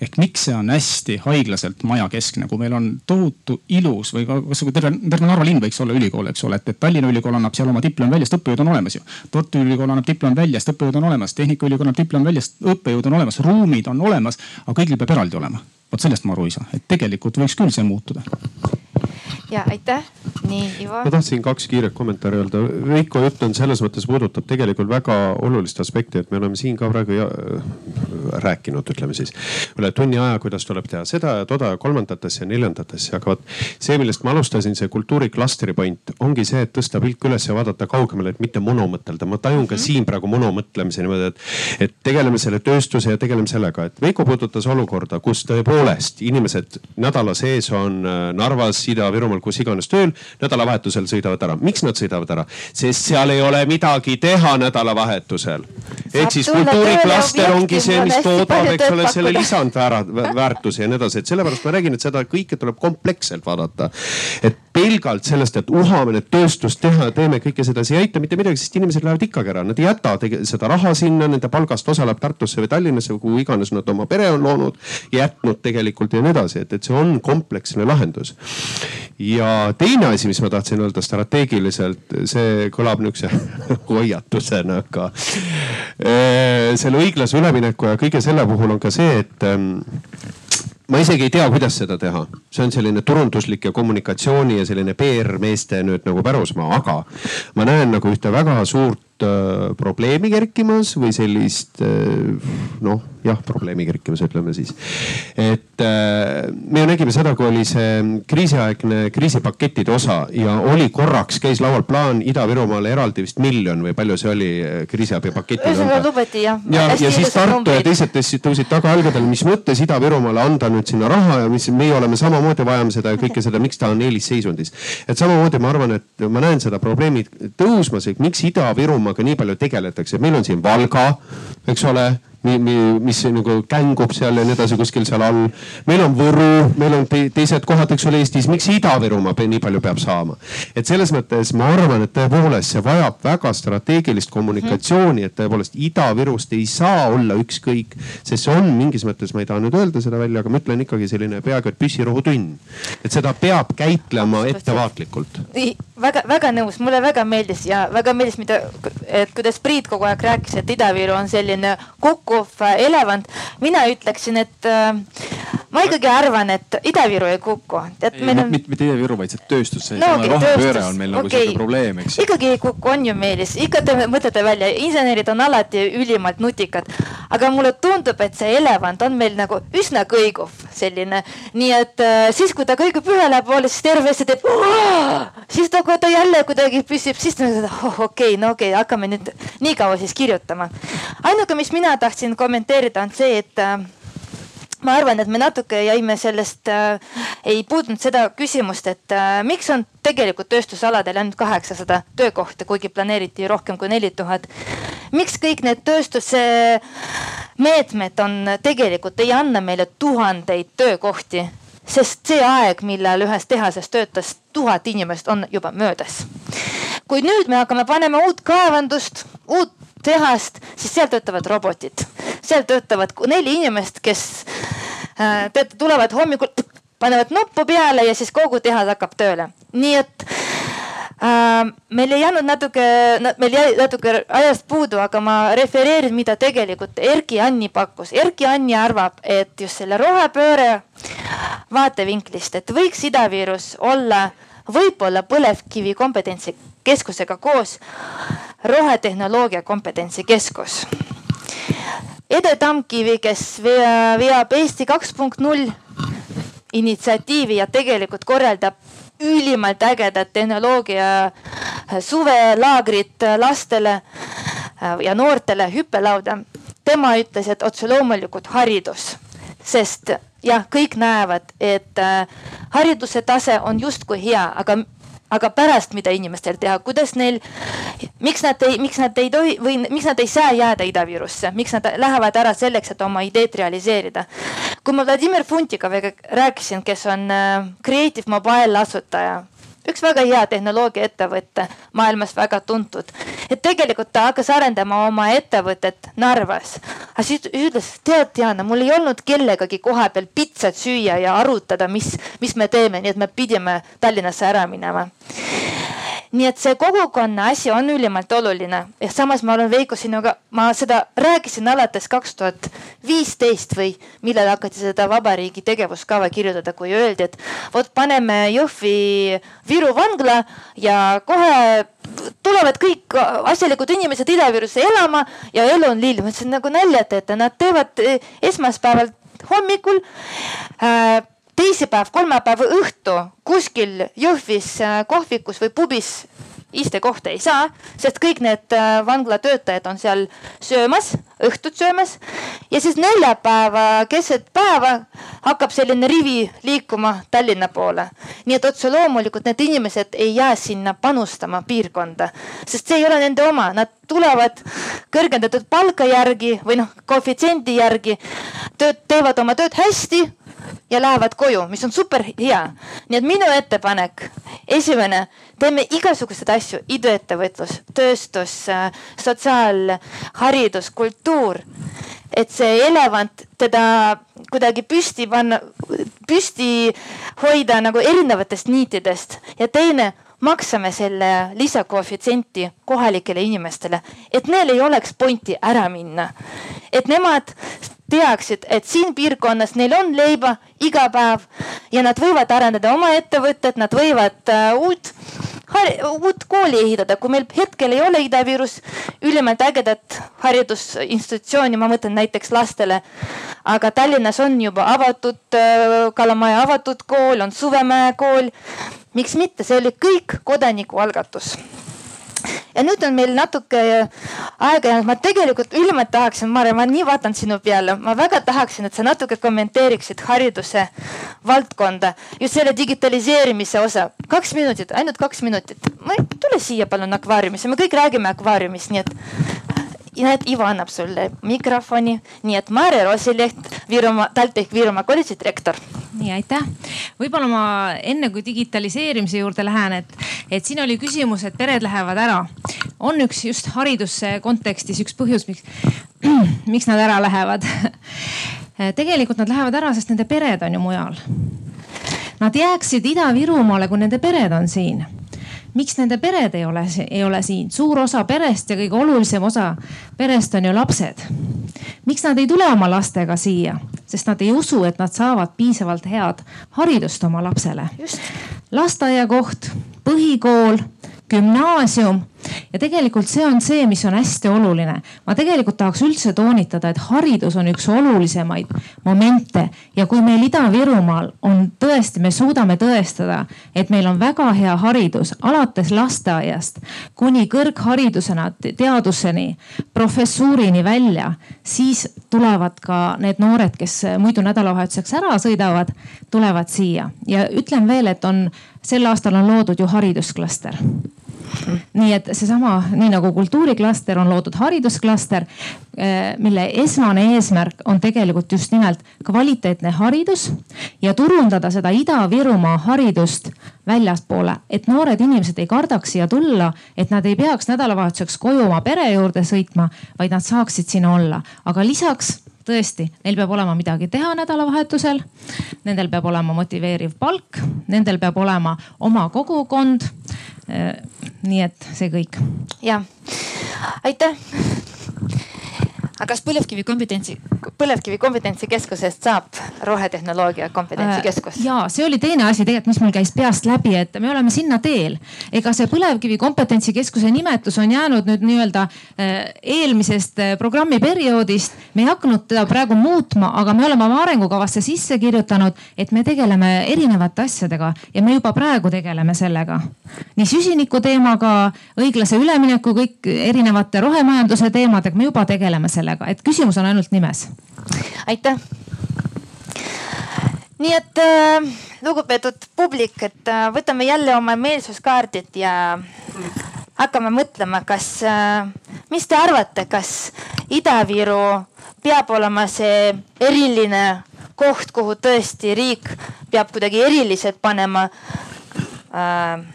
ehk miks see on hästi haiglaselt majakeskne, kui meil on tohutu ilus või kasvõi terve, terve Narva linn võiks olla ülikool, eks ole, et, et Tallinna Ülikool annab seal oma diplomi välja, sest õppejõud on olemas ju. Tartu Ülikool annab diplomi välja, sest õppejõud on olemas, Tehnikaülikool annab diplomi välja, sest õppejõud on olemas, ruumid on olemas, aga kõigil peab eraldi olema. vot sellest ma aru ei saa, et tegelikult võiks küll see muutuda ja aitäh, nii Ivo. ma tahtsin kaks kiiret kommentaari öelda. Veiko jutt on selles mõttes puudutab tegelikult väga olulist aspekti, et me oleme siin ka praegu ja, rääkinud, ütleme siis üle tunni aja, kuidas tuleb teha seda ja toda ja kolmandatesse ja neljandatesse, aga vot see, millest ma alustasin, see kultuuriklastri point ongi see, et tõsta pilk üles ja vaadata kaugemale, et mitte mono mõtelda. ma tajun ka mm -hmm. siin praegu mono mõtlemise niimoodi, et, et tegeleme selle tööstuse ja tegeleme sellega, et Veiko puudutas olukorda, kus tõepoolest inimesed nädala sees on äh, Narvas, Ida-Virumaal Saaremaal, kus iganes tööl, nädalavahetusel sõidavad ära. miks nad sõidavad ära? sest seal ei ole midagi teha nädalavahetusel. ehk siis kultuuriklaster ongi see, mis toodab, eks ole, selle lisandväärtuse ja nii edasi, et sellepärast ma räägin, et seda kõike tuleb kompleksselt vaadata. et pelgalt sellest, et uhame nüüd tööstust teha ja teeme kõike seda, see ei aita mitte midagi, sest inimesed lähevad ikkagi ära, nad ei jäta seda raha sinna, nende palgast osa läheb Tartusse või Tallinnasse või kuhu iganes nad oma pere on loonud, jätnud tegelikult ja nii edasi, et, et see on kompleksne lahendus ja teine asi, mis ma tahtsin öelda strateegiliselt, see kõlab nihukese hoiatusena, aga selle õiglase ülemineku ja kõige selle puhul on ka see, et ehm, ma isegi ei tea, kuidas seda teha, see on selline turunduslik ja kommunikatsiooni ja selline PR-meeste nüüd nagu pärusmaa, aga ma näen nagu ühte väga suurt äh, probleemi kerkimas või sellist äh, noh, jah probleemi kerkimas, ütleme siis. et äh, me nägime seda, kui oli see kriisiaegne kriisipakettide osa ja oli korraks käis laual plaan Ida-Virumaale eraldi vist miljon või palju see oli kriisiabipaketi. ühesõnaga lubati jah. ja, ja siis Tartu ja teised tõusid tagajalgadel, mis mõttes Ida-Virumaale anda nüüd sinna raha ja mis meie oleme samamoodi vajame seda ja kõike seda, miks ta on eelisseisundis. et samamoodi ma arvan, et ma näen seda probleemi tõusmas, et miks Ida-Virumaaga nii palju tegeletakse, meil on siin Valga, eks ole mis nagu kängub seal ja nii edasi kuskil seal all. meil on Võru, meil on te teised kohad, eks ole Eestis, miks Ida-Virumaa nii palju peab saama? et selles mõttes ma arvan, et tõepoolest see vajab väga strateegilist kommunikatsiooni, et tõepoolest Ida-Virust ei saa olla ükskõik, sest see on mingis mõttes, ma ei taha nüüd öelda seda välja, aga ma ütlen ikkagi selline peaaegu et püssirohutünn. et seda peab käitlema ettevaatlikult. väga-väga nõus, mulle väga meeldis ja väga meeldis, mida, et kuidas Priit kogu aeg rääkis, et Ida-Viru on selline kokku kukkuv äh, elevant. mina ütleksin, et äh, ma ikkagi arvan, et Ida-Viru ei kuku. et meil on. mitte, mitte Ida-Viru, vaid see tööstus, see no, okay, rohepööre on meil nagu okay. sihuke probleem, eks ikkagi ei kuku, on ju Meelis, ikka te mõtlete välja, insenerid on alati ülimalt nutikad. aga mulle tundub, et see elevant on meil nagu üsna kõiguv selline. nii et äh, siis, kui ta kõigub ühele poole, siis terve see teeb. siis ta, kui ta jälle kuidagi püsib, siis ta oh, okei okay,, no okei okay,, hakkame nüüd nii kaua siis kirjutama. ainuke, mis mina tahtsin kommenteerida, on see, et äh, ma arvan, et me natuke jäime sellest äh,, ei puudunud seda küsimust, et äh, miks on tegelikult tööstusaladel ainult kaheksasada töökohta, kuigi planeeriti rohkem kui neli tuhat. miks kõik need tööstuse meetmed on tegelikult ei anna meile tuhandeid töökohti, sest see aeg, millal ühes tehases töötas tuhat inimest, on juba möödas. kui nüüd me hakkame panema uut kaevandust, uut tehast, siis seal töötavad robotid. seal töötavad neli inimest, kes äh, tulevad hommikul, panevad nuppu peale ja siis kogu tehas hakkab tööle. nii et äh, meil ei jäänud natuke, meil jäi natuke ajast puudu, aga ma refereerin, mida tegelikult Erki Anni pakkus. Erki Anni arvab, et just selle rohepööre vaatevinklist, et võiks Ida-Virus olla võib-olla põlevkivi kompetentsi keskusega koos rohetehnoloogia kompetentsikeskus. Ede Tamkivi, kes veab Eesti kaks punkt null initsiatiivi ja tegelikult korraldab ülimalt ägedat tehnoloogia suvelaagrit lastele ja noortele hüppelauda. tema ütles, et otse loomulikult haridus, sest jah, kõik näevad, et hariduse tase on justkui hea, aga aga pärast, mida inimestel teha, kuidas neil, miks nad ei, miks nad ei tohi või miks nad ei saa jääda Ida-Virusse, miks nad lähevad ära selleks, et oma ideed realiseerida. kui ma Vladimir Funtikoviga rääkisin, kes on äh, Creative Mobile asutaja üks väga hea tehnoloogiaettevõte, maailmas väga tuntud. et tegelikult ta hakkas arendama oma ettevõtet Narvas. aga siis ütles, tead Diana, mul ei olnud kellegagi kohapeal pitsat süüa ja arutada, mis, mis me teeme, nii et me pidime Tallinnasse ära minema nii et see kogukonna asi on ülimalt oluline ja samas ma olen Veiko sinuga, ma seda rääkisin alates kaks tuhat viisteist või millal hakati seda vabariigi tegevuskava kirjutada, kui öeldi, et vot paneme Jõhvi Viru vangla ja kohe tulevad kõik asjalikud inimesed Ida-Virusse elama ja elu on lill. ma ütlesin nagu nalja teete, nad teevad eh, esmaspäeval hommikul äh, teisipäev, kolmapäeva õhtu kuskil Jõhvis äh, kohvikus või pubis istekohta ei saa, sest kõik need äh, vangla töötajad on seal söömas, õhtut söömas. ja siis neljapäeva keset päeva hakkab selline rivi liikuma Tallinna poole. nii et otse loomulikult need inimesed ei jää sinna panustama piirkonda, sest see ei ole nende oma, nad tulevad kõrgendatud palka järgi või noh, koefitsiendi järgi, tööd, teevad oma tööd hästi ja lähevad koju, mis on super hea. nii et minu ettepanek, esimene, teeme igasuguseid asju, iduettevõtlus, tööstus, sotsiaal, haridus, kultuur. et see elevant, teda kuidagi püsti panna, püsti hoida nagu erinevatest niitidest ja teine maksame selle lisakoefitsienti kohalikele inimestele, et neil ei oleks pointi ära minna. et nemad teaksid, et siin piirkonnas neil on leiba iga päev ja nad võivad arendada oma ettevõtet, nad võivad uh, uut uut kooli ehitada, kui meil hetkel ei ole Ida-Virus ülimalt ägedat haridusinstitutsiooni, ma mõtlen näiteks lastele. aga Tallinnas on juba avatud äh, Kalamaja avatud kool, on Suvemäe kool. miks mitte, see oli kõik kodanikualgatus ja nüüd on meil natuke aega jäänud, ma tegelikult ülimalt tahaksin, Mare, ma nii vaatan sinu peale, ma väga tahaksin, et sa natuke kommenteeriksid hariduse valdkonda, just selle digitaliseerimise osa. kaks minutit, ainult kaks minutit. tule siia palun akvaariumisse, me kõik räägime akvaariumist, nii et näed, Ivo annab sulle mikrofoni, nii et Mare Rosileht, Virumaa, TalTech Virumaa kolledži direktor. nii aitäh, võib-olla ma enne kui digitaliseerimise juurde lähen, et, et siin oli küsimus, et pered lähevad ära. on üks just hariduse kontekstis üks põhjus, miks, miks nad ära lähevad tegelikult nad lähevad ära, sest nende pered on ju mujal. Nad jääksid Ida-Virumaale, kui nende pered on siin miks nende pered ei ole, ei ole siin, suur osa perest ja kõige olulisem osa perest on ju lapsed. miks nad ei tule oma lastega siia, sest nad ei usu, et nad saavad piisavalt head haridust oma lapsele. lasteaiakoht, põhikool gümnaasium ja tegelikult see on see, mis on hästi oluline. ma tegelikult tahaks üldse toonitada, et haridus on üks olulisemaid momente. Ja kui meil Ida-Virumaal on tõesti, me suudame tõestada, et meil on väga hea haridus alates lasteaiast kuni kõrgharidusena, teaduseni, professuurini välja, siis tulevad ka need noored, kes muidu nädalavahetuseks ära sõidavad, tulevad siia. Ja ütlen veel, et on sel aastal on loodud ju haridusklaster nii et seesama, nii nagu kultuuriklaster on loodud haridusklaster, eh, mille esmane eesmärk on tegelikult just nimelt kvaliteetne haridus ja turundada seda Ida-Virumaa haridust väljaspoole, et noored inimesed ei kardaks siia tulla, et nad ei peaks nädalavahetuseks koju oma pere juurde sõitma, vaid nad saaksid siin olla. aga lisaks tõesti, neil peab olema midagi teha nädalavahetusel. Nendel peab olema motiveeriv palk, nendel peab olema oma kogukond. nii et see kõik. ja, aitäh aga kas põlevkivi kompetentsi, põlevkivi kompetentsikeskusest saab rohetehnoloogia kompetentsikeskus äh,? ja see oli teine asi tegelikult, mis mul käis peast läbi, et me oleme sinna teel. ega see põlevkivi kompetentsikeskuse nimetus on jäänud nüüd nii-öelda äh, eelmisest äh, programmiperioodist. me ei hakanud teda praegu muutma, aga me oleme oma arengukavasse sisse kirjutanud, et me tegeleme erinevate asjadega ja me juba praegu tegeleme sellega. nii süsiniku teemaga, õiglase ülemineku, kõik erinevate rohemajanduse teemadega, me juba tegeleme sellega sellega, et küsimus on ainult nimes. aitäh. nii et äh, lugupeetud publik, et äh, võtame jälle oma meelsuskaardid ja hakkame mõtlema, kas äh,, mis te arvate, kas Ida-Viru peab olema see eriline koht, kuhu tõesti riik peab kuidagi eriliselt panema äh,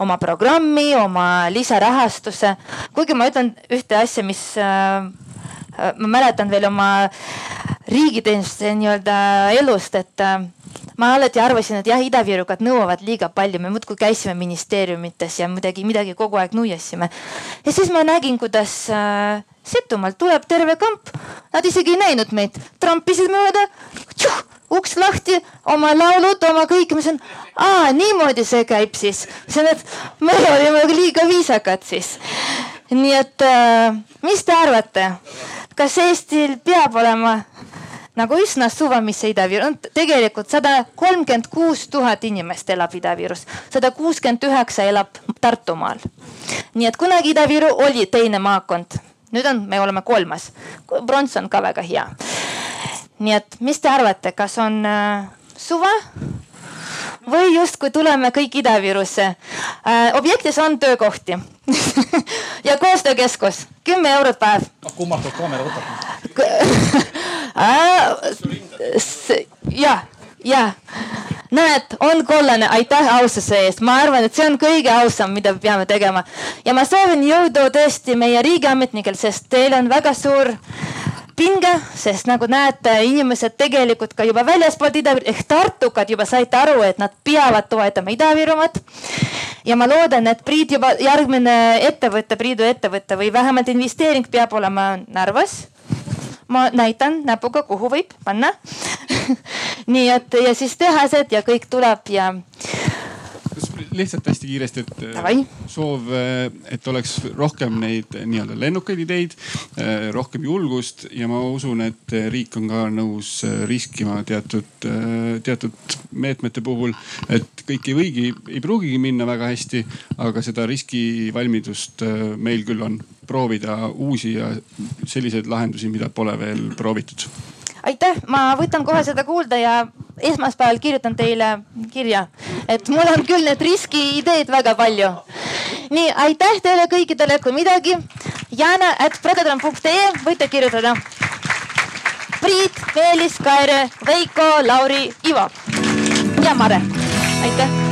oma programmi, oma lisarahastuse. kuigi ma ütlen ühte asja, mis äh, ma mäletan veel oma riigiteenistuse nii-öelda elust, et äh, ma alati arvasin, et jah, Ida-Virukad nõuavad liiga palju, me muudkui käisime ministeeriumites ja midagi, midagi kogu aeg nuiasime. ja siis ma nägin, kuidas äh, Setomaalt tuleb terve kamp, nad isegi ei näinud meid, trampisid mööda uks lahti, oma laulud, oma kõik, ma ütlesin, aa niimoodi see käib siis. ütlesin, et me olime liiga viisakad siis. nii et äh, mis te arvate, kas Eestil peab olema nagu üsna suva, mis Ida-Viru, tegelikult sada kolmkümmend kuus tuhat inimest elab Ida-Virus, sada kuuskümmend üheksa elab Tartumaal. nii et kunagi Ida-Viru oli teine maakond, nüüd on, me oleme kolmas. Brons on ka väga hea nii et mis te arvate, kas on äh, suve või justkui tuleme kõik Ida-Virusse. Äh,? objektis on töökohti. Ja koostöökeskus, kümme eurot päev. ah kummastult kaamera võtab? Ja, ja. Näed, on kollane, aitäh aususe eest, ma arvan, et see on kõige ausam, mida me peame tegema. Ja ma soovin jõudu tõesti meie riigiametnikel, sest teil on väga suur pinge, sest nagu näete, inimesed tegelikult ka juba väljaspoolt Ida-Viru ehk tartukad juba said aru, et nad peavad toetama Ida-Virumaad. ja ma loodan, et Priit juba järgmine ettevõte, Priidu ettevõte või vähemalt investeering peab olema Narvas ma näitan näpuga, kuhu võib panna nii et ja siis tehased ja kõik tuleb ja lihtsalt hästi kiiresti, et Davai. soov, et oleks rohkem neid nii-öelda lennukaid ideid, rohkem julgust ja ma usun, et riik on ka nõus riskima teatud, teatud meetmete puhul. et kõik ei võigi, ei pruugigi minna väga hästi, aga seda riskivalmidust meil küll on proovida uusi ja selliseid lahendusi, mida pole veel proovitud aitäh, ma võtan kohe seda kuulda ja esmaspäeval kirjutan teile kirja, et mul on küll need riskiideed väga palju. nii, aitäh teile kõikidele, kui midagi. Jana at predadram.ee võite kirjutada. Priit, Meelis, Kaire, Veiko, Lauri, Ivo ja Mare. aitäh